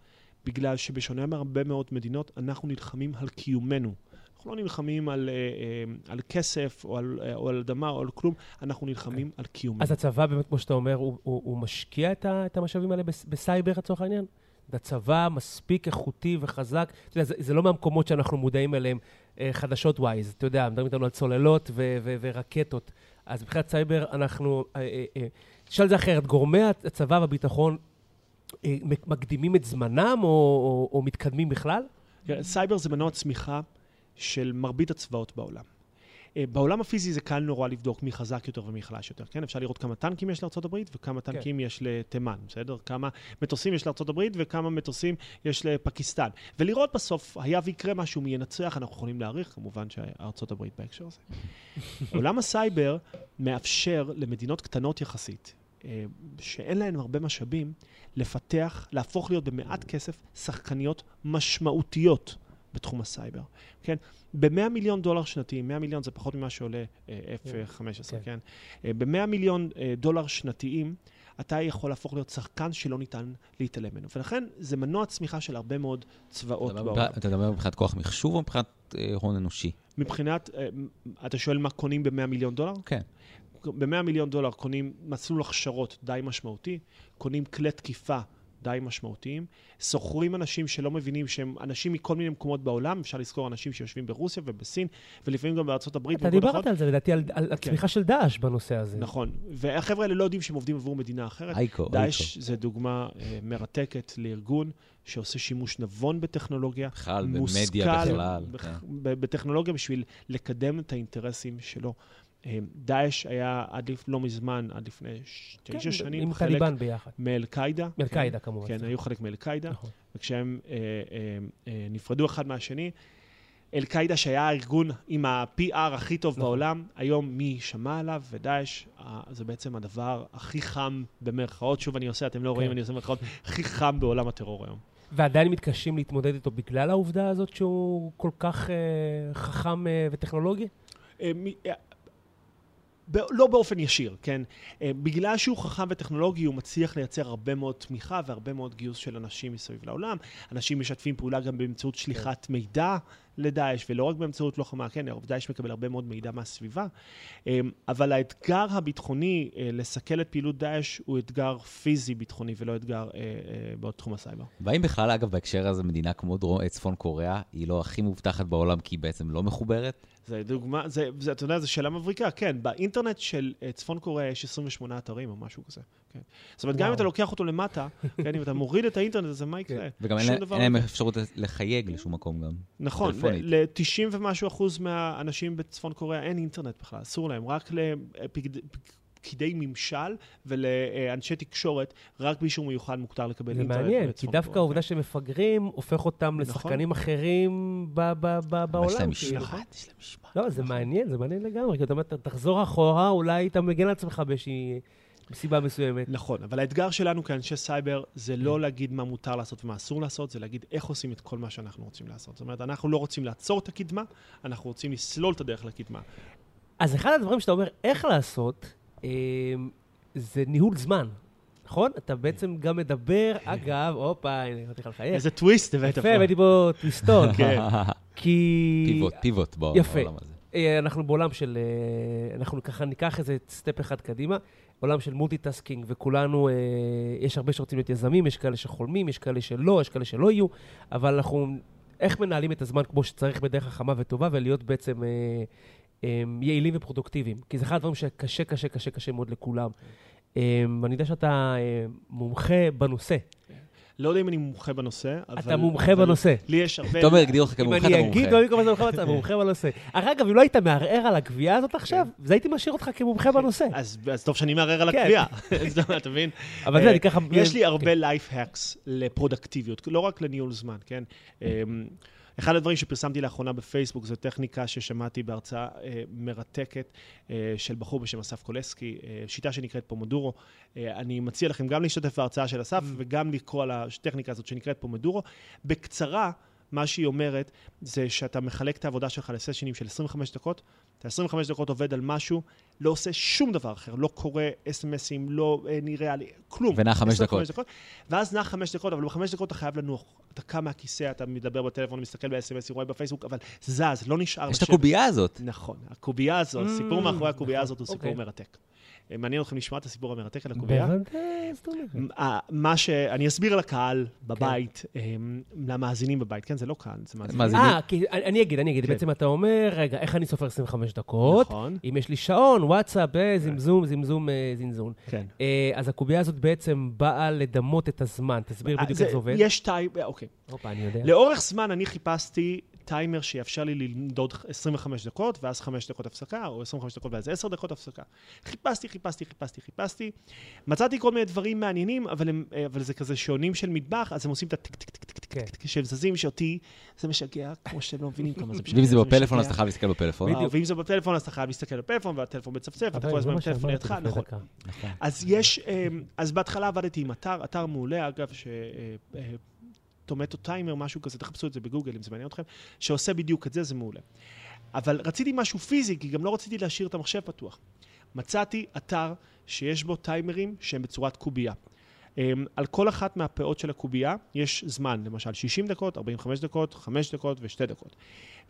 בגלל שבשונה מהרבה מאוד מדינות, אנחנו נלחמים על קיומנו. אנחנו לא נלחמים על, אה, אה, על כסף או על, או על אדמה או על כלום, אנחנו נלחמים על קיומנו. אז הצבא באמת, כמו שאתה אומר, הוא, הוא, הוא משקיע את, המשאבים האלה בס, בסייבר לצורך העניין? הצבא מספיק איכותי וחזק, אתה יודע, זה, זה לא מהמקומות שאנחנו מודעים אליהם אה, חדשות wise, אתה יודע, מדברים איתנו על צוללות ו- ו- ורקטות. אז מבחינת סייבר אנחנו, אה, אה, אה, תשאל את זה אחרת, גורמי הצבא והביטחון אה, מקדימים את זמנם או, או, או מתקדמים בכלל? סייבר זה מנוע צמיחה של מרבית הצבאות בעולם. אה, בעולם הפיזי זה קל נורא לבדוק מי חזק יותר ומי חלש יותר, כן? אפשר לראות כמה טנקים יש לארה"ב וכמה טנקים יש לתימן, בסדר? כמה מטוסים יש לארה"ב וכמה מטוסים יש לפקיסטן. ולראות בסוף, היה ויקרה משהו, מי ינצח, אנחנו יכולים להעריך, כמובן שארה"ב בהקשר הזה. עולם הסייבר מאפשר למדינות קטנות יחסית, אה, שאין להן הרבה משאבים, לפתח, להפוך להיות במעט כסף שחקניות משמעותיות בתחום הסייבר, כן? ב-100 מיליון דולר שנתיים, 100 מיליון זה פחות ממה שעולה אה, F-15, כן. כן? אה, ב-100 מיליון אה, דולר שנתיים, אתה יכול להפוך להיות שחקן שלא ניתן להתעלם ממנו. ולכן זה מנוע צמיחה של הרבה מאוד צבאות אתה בעולם. אתה מדבר מבחינת כוח מחשוב או מבחינת הון אנושי? מבחינת, אתה שואל מה קונים ב-100 מיליון דולר? כן. ב-100 מיליון דולר קונים מסלול הכשרות די משמעותי, קונים כלי תקיפה די משמעותיים. שוכרים אנשים שלא מבינים שהם אנשים מכל מיני מקומות בעולם, אפשר לזכור אנשים שיושבים ברוסיה ובסין, ולפעמים גם בארצות הברית. אתה דיברת על זה, לדעתי, על, על הצמיחה של דאעש בנושא הזה. נכון, והחבר'ה האלה לא יודעים שהם עובדים עבור מדינה אחרת. אייקו, דאעש זה דוגמה אה, מרתקת לארגון שעושה שימוש נבון בטכנולוגיה, בכלל, במדיה בכלל. כן. בטכנולוגיה בשביל לקדם את האינטרסים שלו. אה, דאעש היה עד לא מזמן, עד לפני ש- כן, תשע שנים, עם חלק. מאל-קאעידה. מאל-קאעידה, כמובן. כן, היו חלק מאל-קאעידה, נכון. וכשהם אה, אה, אה, נפרדו אחד מהשני, אל-קאעידה, שהיה הארגון עם ה-PR הכי טוב נכון. בעולם, היום מי שמע עליו, ודאעש, אה, זה בעצם הדבר הכי חם במרכאות, שוב אני עושה, אתם לא רואים, כן. אני עושה במרכאות, הכי חם בעולם הטרור היום. ועדיין מתקשים להתמודד איתו בגלל העובדה הזאת שהוא כל כך אה, חכם אה, וטכנולוגי? ב- לא באופן ישיר, כן? אה, בגלל שהוא חכם וטכנולוגי, הוא מצליח לייצר הרבה מאוד תמיכה והרבה מאוד גיוס של אנשים מסביב לעולם. אנשים משתפים פעולה גם באמצעות שליחת מידע לדאעש, ולא רק באמצעות לוחמה, כן, דאעש מקבל הרבה מאוד מידע מהסביבה. אה, אבל האתגר הביטחוני אה, לסכל את פעילות דאעש הוא אתגר פיזי ביטחוני ולא אתגר אה, בתחום הסייבר. והאם בכלל, אגב, בהקשר הזה, מדינה כמו דרום, צפון קוריאה, היא לא הכי מובטחת בעולם כי היא בעצם לא מחוברת? זה דוגמה, זה, זה, אתה יודע, זו שאלה מבריקה, כן. באינטרנט של אה, צפון קוריאה יש 28 אתרים או משהו כזה. כן. זאת אומרת, גם אם. אתה לוקח אותו למטה, כן, אם אתה מוריד את האינטרנט הזה, מה יקרה? וגם אין להם לא. אפשרות לחייג לשום מקום גם. נכון, טלפונית. ל-90 ומשהו אחוז מהאנשים בצפון קוריאה אין אינטרנט בכלל, אסור להם. רק לפקידי ממשל ולאנשי תקשורת, רק באישור מיוחד מותר לקבל זה אינטרנט. מעניין, כי דווקא. העובדה שהם מפגרים הופך אותם נכון. לשחקנים אחרים ב- ב- ב- אבל בעולם. יש להם. משפט, יש להם משפט. לא, זה מעניין, זה מעניין לגמרי, כי אתה אומר, "ת- תחזור אחורה, אולי אתה מגן על עצמך באיזושהי סיבה מסוימת. נכון, אבל האתגר שלנו כאנשי סייבר זה לא להגיד מה מותר לעשות ומה אסור לעשות, זה להגיד איך עושים את כל מה שאנחנו רוצים לעשות. זאת אומרת, אנחנו לא רוצים לעצור את הקדמה, אנחנו רוצים לסלול את הדרך לקדמה. אז אחד הדברים שאתה אומר איך לעשות, זה ניהול זמן, נכון? אתה בעצם גם מדבר, אגב, הופה, הנה, נתתי לך לחייך. איזה טוויסט הבאת פה. יפה, הבאתי פה טוויסטון. כן. כי... פיבוט, פיבוט בעולם יפה. הזה. אה, אנחנו בעולם של... אה, אנחנו ככה ניקח איזה step אחד קדימה, עולם של multitasking, וכולנו, אה, יש הרבה שרוצים להיות יזמים, יש כאלה שחולמים, יש כאלה שלא, יש כאלה שלא יהיו, אבל אנחנו... איך מנהלים את הזמן כמו שצריך בדרך חכמה וטובה, ולהיות בעצם אה, יעילים ופרודוקטיביים. כי זה אחד הדברים שקשה, קשה, קשה, קשה מאוד לכולם. אה, ואני יודע שאתה אה, מומחה בנושא. לא יודע אם אני מומחה בנושא, אבל... אתה מומחה אבל בנושא. לי יש הרבה... תומר הגדיר אותך אם כמומחה, אני אתה אגיד מומחה. לא במקום הזה מומחה בנושא, מומחה בנושא. אך, אגב, אם לא היית מערער על הקביעה הזאת עכשיו, אז הייתי משאיר אותך כמומחה בנושא. אז, אז טוב שאני מערער על כן. הקביעה. אז אתה מבין? אבל זה, אה, אני ככה... יש לי כן. הרבה לייף האקס לפרודקטיביות, לא רק לניהול זמן, כן? אחד הדברים שפרסמתי לאחרונה בפייסבוק זו טכניקה ששמעתי בהרצאה אה, מרתקת אה, של בחור בשם אסף קולסקי, אה, שיטה שנקראת פומודורו. אה, אני מציע לכם גם להשתתף בהרצאה של אסף וגם לקרוא על הטכניקה הזאת שנקראת פומודורו. בקצרה, מה שהיא אומרת זה שאתה מחלק את העבודה שלך לסשנים של 25 דקות, אתה 25 דקות עובד על משהו, לא עושה שום דבר אחר, לא קורא אס.אם.אסים, לא אה, נראה לי, כלום. ונע חמש 25 דקות. ואז נע חמש דקות, אבל בחמש דקות אתה חייב לנוח. אתה קם מהכיסא, אתה מדבר בטלפון, מסתכל ב-אס.אם.אס, רואה בפייסבוק, אבל זז, לא נשאר יש את הקובייה הזאת. נכון. הקובייה הזאת, הסיפור מאחורי הקובייה הזאת הוא סיפור אוקיי. מרתק. אה, מעניין אתכם לשמוע את הסיפור המרתק על הקובייה? אה, מה ש... אני אסביר לקהל בבית, אה, למאזינים בבית, כן, זה לא קהל, זה מאזינים. אה, אני אגיד, אני אגיד. כן. בעצם אתה אומר, רגע, איך אני סופר 25 דקות? נכון, אם יש לי שעון, וואטסאפ, זמזום, זמזום, זינזון. כן. אה, אז הקובייה הזאת בעצם באה לדמות את הזמן. תסביר בדיוק איך זה עובד. יש טייפ, אוקיי. הופה, אני יודע. לאורך זמן אני חיפשתי טיימר שיאפשר לי למדוד 25 דקות, ואז 5 דקות הפסקה, או 25 דקות ואז 10 דקות הפסקה. חיפשתי, חיפשתי, חיפשתי, חיפשתי. מצאתי כל מיני דברים מעניינים, אבל, הם, אה, אבל זה כזה שעונים של מטבח, אז הם עושים את הטיק טיק טיק טיק טיק כן. טיק שהם זזים, שאותי זה משגע, כמו שאתם לא מבינים כמה זה משגע. ואם זה בפלאפון, אז. אתה חייב להסתכל בפלאפון. ואם זה בפלאפון, אז אתה חייב להסתכל בפלאפון, והטלפון מצפצף, ואתה כל הזמן בטלפון לידך, נכון. נכון. אז יש, אמ, אז בהתחלה עבדתי עם אתר, אתר מעולה, אגב, ש... אה, אה, טומטו טיימר, משהו כזה, תחפשו את זה בגוגל אם זה מעניין אתכם, שעושה בדיוק את זה, זה מעולה. אבל רציתי משהו פיזי, כי גם לא רציתי להשאיר את המחשב פתוח. מצאתי אתר שיש בו טיימרים שהם בצורת קובייה. אמ, על כל אחת מהפאות של הקובייה יש זמן, למשל 60 דקות, 45 דקות, 5 דקות ו-2 דקות.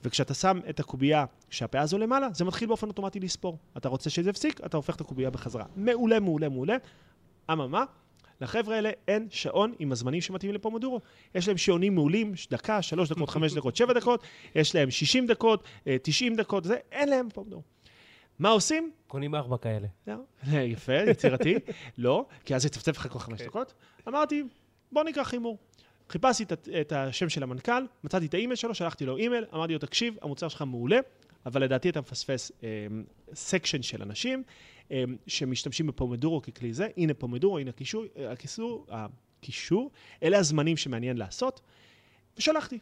וכשאתה שם את הקובייה, כשהפאה הזו למעלה, זה מתחיל באופן אוטומטי לספור. אתה רוצה שזה יפסיק, אתה הופך את הקובייה בחזרה. מעולה, מעולה, מעולה. אממה, לחבר'ה האלה אין שעון עם הזמנים שמתאימים לפומודורו. יש להם שעונים מעולים, דקה, שלוש דקות, חמש דקות, שבע דקות, יש להם 60 דקות, אה, 90 דקות, זה, אין להם פומודורו. מה עושים? קונים ארבע כאלה. לא. יפה, יצירתי. לא, כי אז יצפצף לך כל חמש דקות. אמרתי, בוא ניקח הימור. חיפשתי את, השם של המנכ"ל, מצאתי את האימייל שלו, שלחתי לו אימייל, אמרתי לו, תקשיב, המוצר שלך מעולה, אבל לדעתי אתה מפספס section של אנשים אה, שמשתמשים בפומדורו ככלי זה. הנה פומדורו, הנה הקישור, אה, הקישור, הקישור, אלה הזמנים שמעניין לעשות, ושלחתי.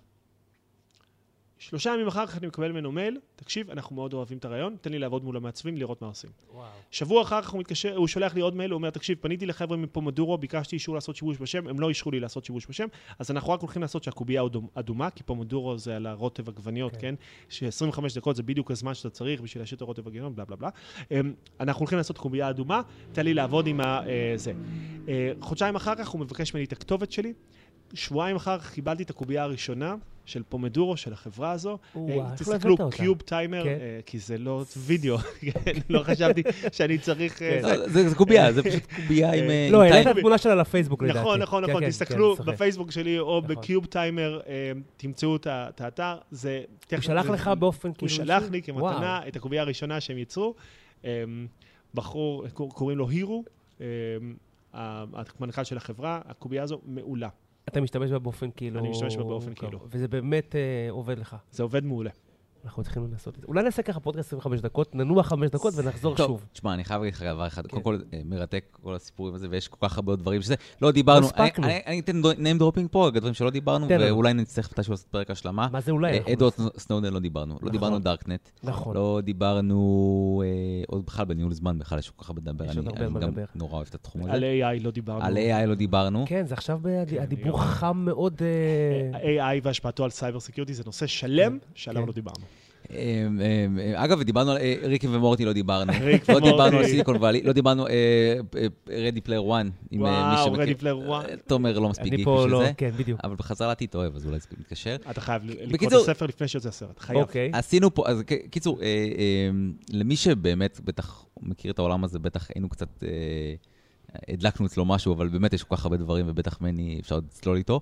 שלושה ימים אחר כך אני מקבל ממנו מייל, תקשיב, אנחנו מאוד אוהבים את הרעיון, תן לי לעבוד מול המעצבים, לראות מה עושים. וואו. שבוע אחר כך הוא מתקשר, הוא שולח לי עוד מייל, הוא אומר, תקשיב, פניתי לחבר'ה מפומדורו, ביקשתי אישור לעשות שימוש בשם, הם לא אישרו לי לעשות שימוש בשם, אז אנחנו רק הולכים לעשות שהקובייה אדומה, כי פומדורו זה על הרוטב עגבניות, כן. כן? ש-25 דקות זה בדיוק הזמן שאתה צריך בשביל להשאיר את הרוטב עגבניות, בלה בלה בלה. אמ, אנחנו הולכים לעשות קובייה אדומה, תן לי לעבוד עם ה... אה, זה. אה, חודשיים אחר כך הוא מבקש ממני את הכתובת שלי. שבועיים אחר כך קיבלתי את הקובייה הראשונה של פומדורו, של החברה הזו. וואו, אה, לא תסתכלו? קיוב טיימר, כן. אה, כי זה לא וידאו, כן, לא חשבתי שאני צריך... אה, כן. זה. לא, זה קובייה, זה פשוט קובייה עם... לא, עם העלית טיימר. תמונה שלה לפייסבוק לדעתי. נכון, נכון, כן, נכון, כן, תסתכלו. בפייסבוק שלי או נכון. בקיוב טיימר, תמצאו את האתר, זה... הוא שלח לך באופן הוא כאילו... שלח אישי? לי כמתנה. את הקובייה הראשונה שהם ייצרו. אה, בחור, קור- קוראים לו הירו, אה, המנכ"ל של החברה, הקובייה הזו מעולה. אתה משתמש בה באופן כאילו... אני משתמש בה באופן. כאילו. וזה באמת אה, עובד לך. זה עובד מעולה. אנחנו צריכים לעשות את זה. אולי נעשה ככה פודקאסט 25 דקות, ננוע 5 דקות ונחזור טוב, שוב. תשמע, אני חייב להגיד לך דבר אחד. כן. קודם כל, אה, מרתק כל הסיפורים הזה, ויש כל כך הרבה דברים שזה... לא דיברנו. אני- אני אתן name dropping פה, דברים שלא דיברנו. ואולי נצטרך מתישהו לעשות פרק השלמה. מה זה אולי? אה, אדוארד. סנודן לא דיברנו. לא נכון. דיברנו דארקנט. נכון. לא דיברנו, אה, עוד בכלל בניהול זמן, בכלל יש כל כך הרבה לדבר. יש אני עוד הרבה אני מה גם לדבר. נורא אוהב את התחום הזה. על AI לא דיברנו. על AI לא דיברנו. כן, זה עכשיו כן, הדיבור היום. חם מאוד... AI והשפעתו על cyber security זה נושא שלם שעליו. לא דיברנו. אה, אה, אה, אגב, ודיברנו על אה, ריקי ומורטי, לא דיברנו. ריק לא דיברנו על ומורטי. סיליקון וואלי, לא דיברנו Ready Player One, עם מי וואו, שמכיר. Ready Player One. אה, תומר לא מספיק גיק בשביל לא... זה, כן, בדיוק. אבל בחזרה לעתיד אוהב, אז אולי זה מתקשר. אתה חייב לקרוא את הספר לפני שיוצא הסרט. חייב. אוקיי. עשינו פה, אז קיצור, אה, למי שבאמת בטח מכיר את העולם הזה, בטח היינו קצת, אה, הדלקנו אצלו משהו, אבל באמת יש כל כך הרבה דברים, ובטח מני אפשר לצלול איתו.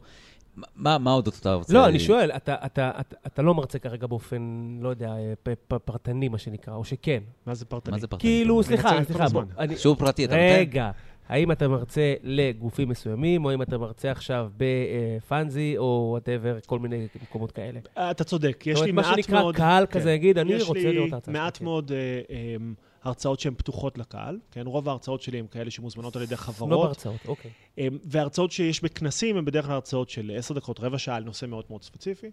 מה מה עוד אתה רוצה... לא, אני שואל, אתה- אתה אתה- אתה לא מרצה כרגע באופן, לא יודע, פ- פ- פרטני, מה שנקרא, או שכן. מה זה פרטני? מה זה פרטני? כאילו, סליחה, סליחה. בוא, אני- שיעור פרטי, אתה נותן? רגע, האם אתה מרצה לגופים מסוימים, או אם אתה מרצה עכשיו בפאנזי, או וואטאבר, כל מיני מקומות כאלה? אתה צודק, יש לי אומרת, מה מעט שנקרא, מאוד... קהל כן. כזה יגיד, אני יש רוצה לי לראות את ההרצאה מעט שלך, כן. מאוד אה, אה, הרצאות שהן פתוחות לקהל, כן? רוב ההרצאות שלי הן כאלה שמוזמנות על ידי לא חברות, בהרצאות, אוקיי. אה, והרצאות שיש בכנסים הן בדרך כלל הרצאות של עשר דקות, רבע שעה, על נושא מאוד מאוד ספציפי.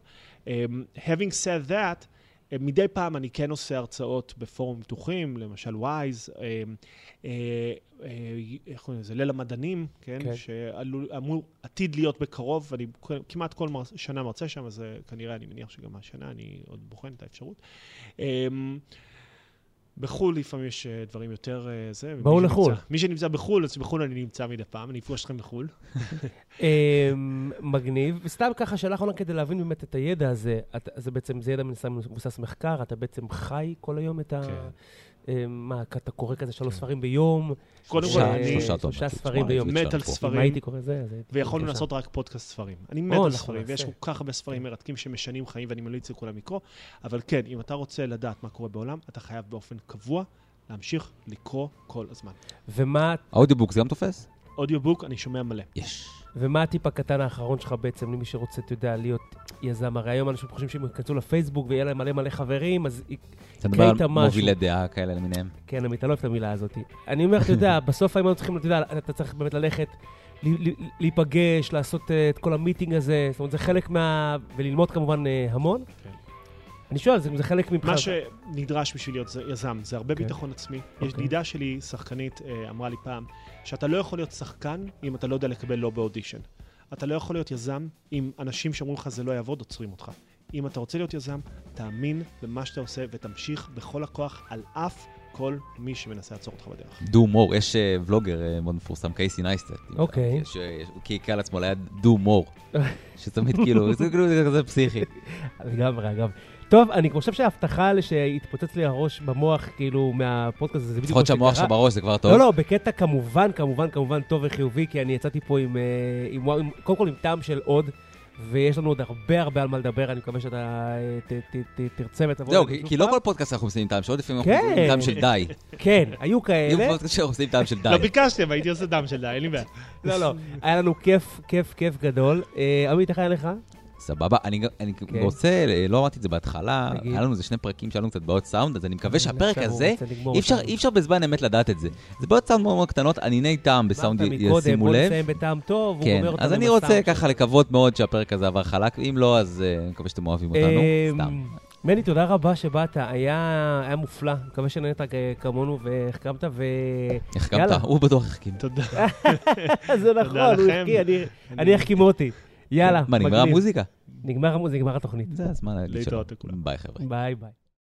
אה, Having said that, אה, מדי פעם אני כן עושה הרצאות בפורומים פתוחים, למשל וויז, אה, אה, אה, איך קוראים לזה? ליל המדענים, כן? כן. שאמור, עתיד להיות בקרוב, ואני כמעט כל מר, שנה מרצה שם, אז אה, כנראה, אני מניח שגם השנה, אני עוד בוחן את האפשרות. בחו"ל לפעמים יש אה, דברים יותר אה, זה. בואו לחו"ל. שנמצא- מי שנמצא בחו"ל, אז בחו"ל אני נמצא מדי פעם, אני אפגוש אתכם בחו"ל. אמ, מגניב, וסתם ככה שאלה אחרונה כדי להבין באמת את הידע הזה, זה בעצם, זה ידע מבוסס מחקר, אתה בעצם חי כל היום את ה... כן. אמ, מה, אתה קורא כזה שלוש כן. ספרים ביום? קודם כל, אני... שלושה ספרים ביום. מת על. ספרים. אם הייתי קורא זה, אז הייתי... ויכולנו. לעשות רק פודקאסט ספרים. אני מת על אנחנו ספרים, ויש. כל כך הרבה ספרים מרתקים שמשנים חיים, ואני ממליץ לכולם לקרוא. אבל כן, אם אתה רוצה לדעת מה קורה בעולם, אתה חייב באופן קבוע להמשיך לקרוא כל הזמן. ומה, האודיובוק זה גם תופס? אודיובוק, אני שומע מלא. יש. ומה הטיפ הקטן האחרון שלך בעצם למי שרוצה, אתה יודע, להיות יזם? הרי היום אנשים חושבים שהם ייכנסו לפייסבוק ויהיה להם מלא מלא חברים, אז י- אתה מדבר על משהו. מובילי דעה כאלה למיניהם? כן, עמית, אתה לא אוהב את המילה הזאת. אני אומר, אתה יודע, בסוף היינו צריכים, אתה יודע, אתה צריך באמת ללכת, ל- ל- להיפגש, לעשות אה, את כל המיטינג הזה, זאת אומרת, זה חלק מה... וללמוד כמובן אה, המון. כן. אני שואל, זה זה חלק מבחינת... מה שנדרש בשביל להיות יזם זה הרבה כן. ביטחון עצמי. יש אוקיי. ידידה שלי, שחקנית, אה, אמרה לי פעם, שאתה לא יכול להיות שחקן אם אתה לא יודע לקבל לא באודישן. אתה לא יכול להיות יזם אם אנשים שאומרים לך זה לא יעבוד, עוצרים אותך. אם אתה רוצה להיות יזם, תאמין במה שאתה עושה ותמשיך בכל הכוח על אף כל מי שמנסה לעצור אותך בדרך. דו מור, יש אה, ולוגר אה, מאוד מפורסם, קייסי נייסטט. אוקיי. שהוא קיקה על עצמו ליד דו מור. שתמיד כאילו, זה כאילו זה כזה פסיכי. לגמרי, אגב. טוב, אני חושב שההבטחה שהתפוצץ לי הראש במוח, כאילו, מהפודקאסט הזה, זה בדיוק מה לפחות שהמוח שלך בראש זה כבר טוב. לא, לא, בקטע כמובן, כמובן, כמובן טוב וחיובי, כי אני יצאתי פה עם, אה, עם, עם קודם כל עם טעם של עוד, ויש לנו עוד הרבה הרבה על מה לדבר, אני מקווה שאתה אה, ת, ת, ת, תרצה ותבוא. זהו, כי- לא. כל פודקאסט אנחנו עושים עם טעם של עוד, לפעמים כן. אנחנו עושים עם טעם של די. כן, היו כאלה. פודקאסט שאנחנו עושים עם טעם של די. לא ביקשתם, הייתי עושה דם של די, אין לי בעיה. לא, לא, היה לנו כיף, כיף, כיף גדול. אה, עמית, איך היה לך? סבבה, אני, אני כן. רוצה, לא אמרתי את זה בהתחלה, תגיד. היה לנו איזה שני פרקים שהיה לנו קצת בעיות סאונד, אז אני מקווה שהפרק הוא הזה, אי אפשר. אי אפשר בזמן אמת לדעת את זה. זה בעיות סאונד מאוד מאוד קטנות, עניני טעם בסאונד אמרת י- מקודם, ישימו בוא לב. נסיים בטעם טוב, הוא כן, אותנו אז אני רוצה ככה. לקוות מאוד שהפרק הזה עבר חלק, ואם לא, אז אה, אני מקווה שאתם אוהבים אותנו. אמ, סתם. מני, תודה רבה שבאת, היה היה מופלא. מקווה שנהנית כמונו והחכמת, ו... החכמת? הוא בטוח החכים. תודה. זה נכון, הוא לכם. החכיא, אני- אחכים אותי. יאללה, מה, נגמרה מגניב. המוזיקה? נגמר המוזיקה, נגמר התוכנית. זה הזמן להגיד שלום. להתראות לכולם. ביי חבר'ה. ביי ביי.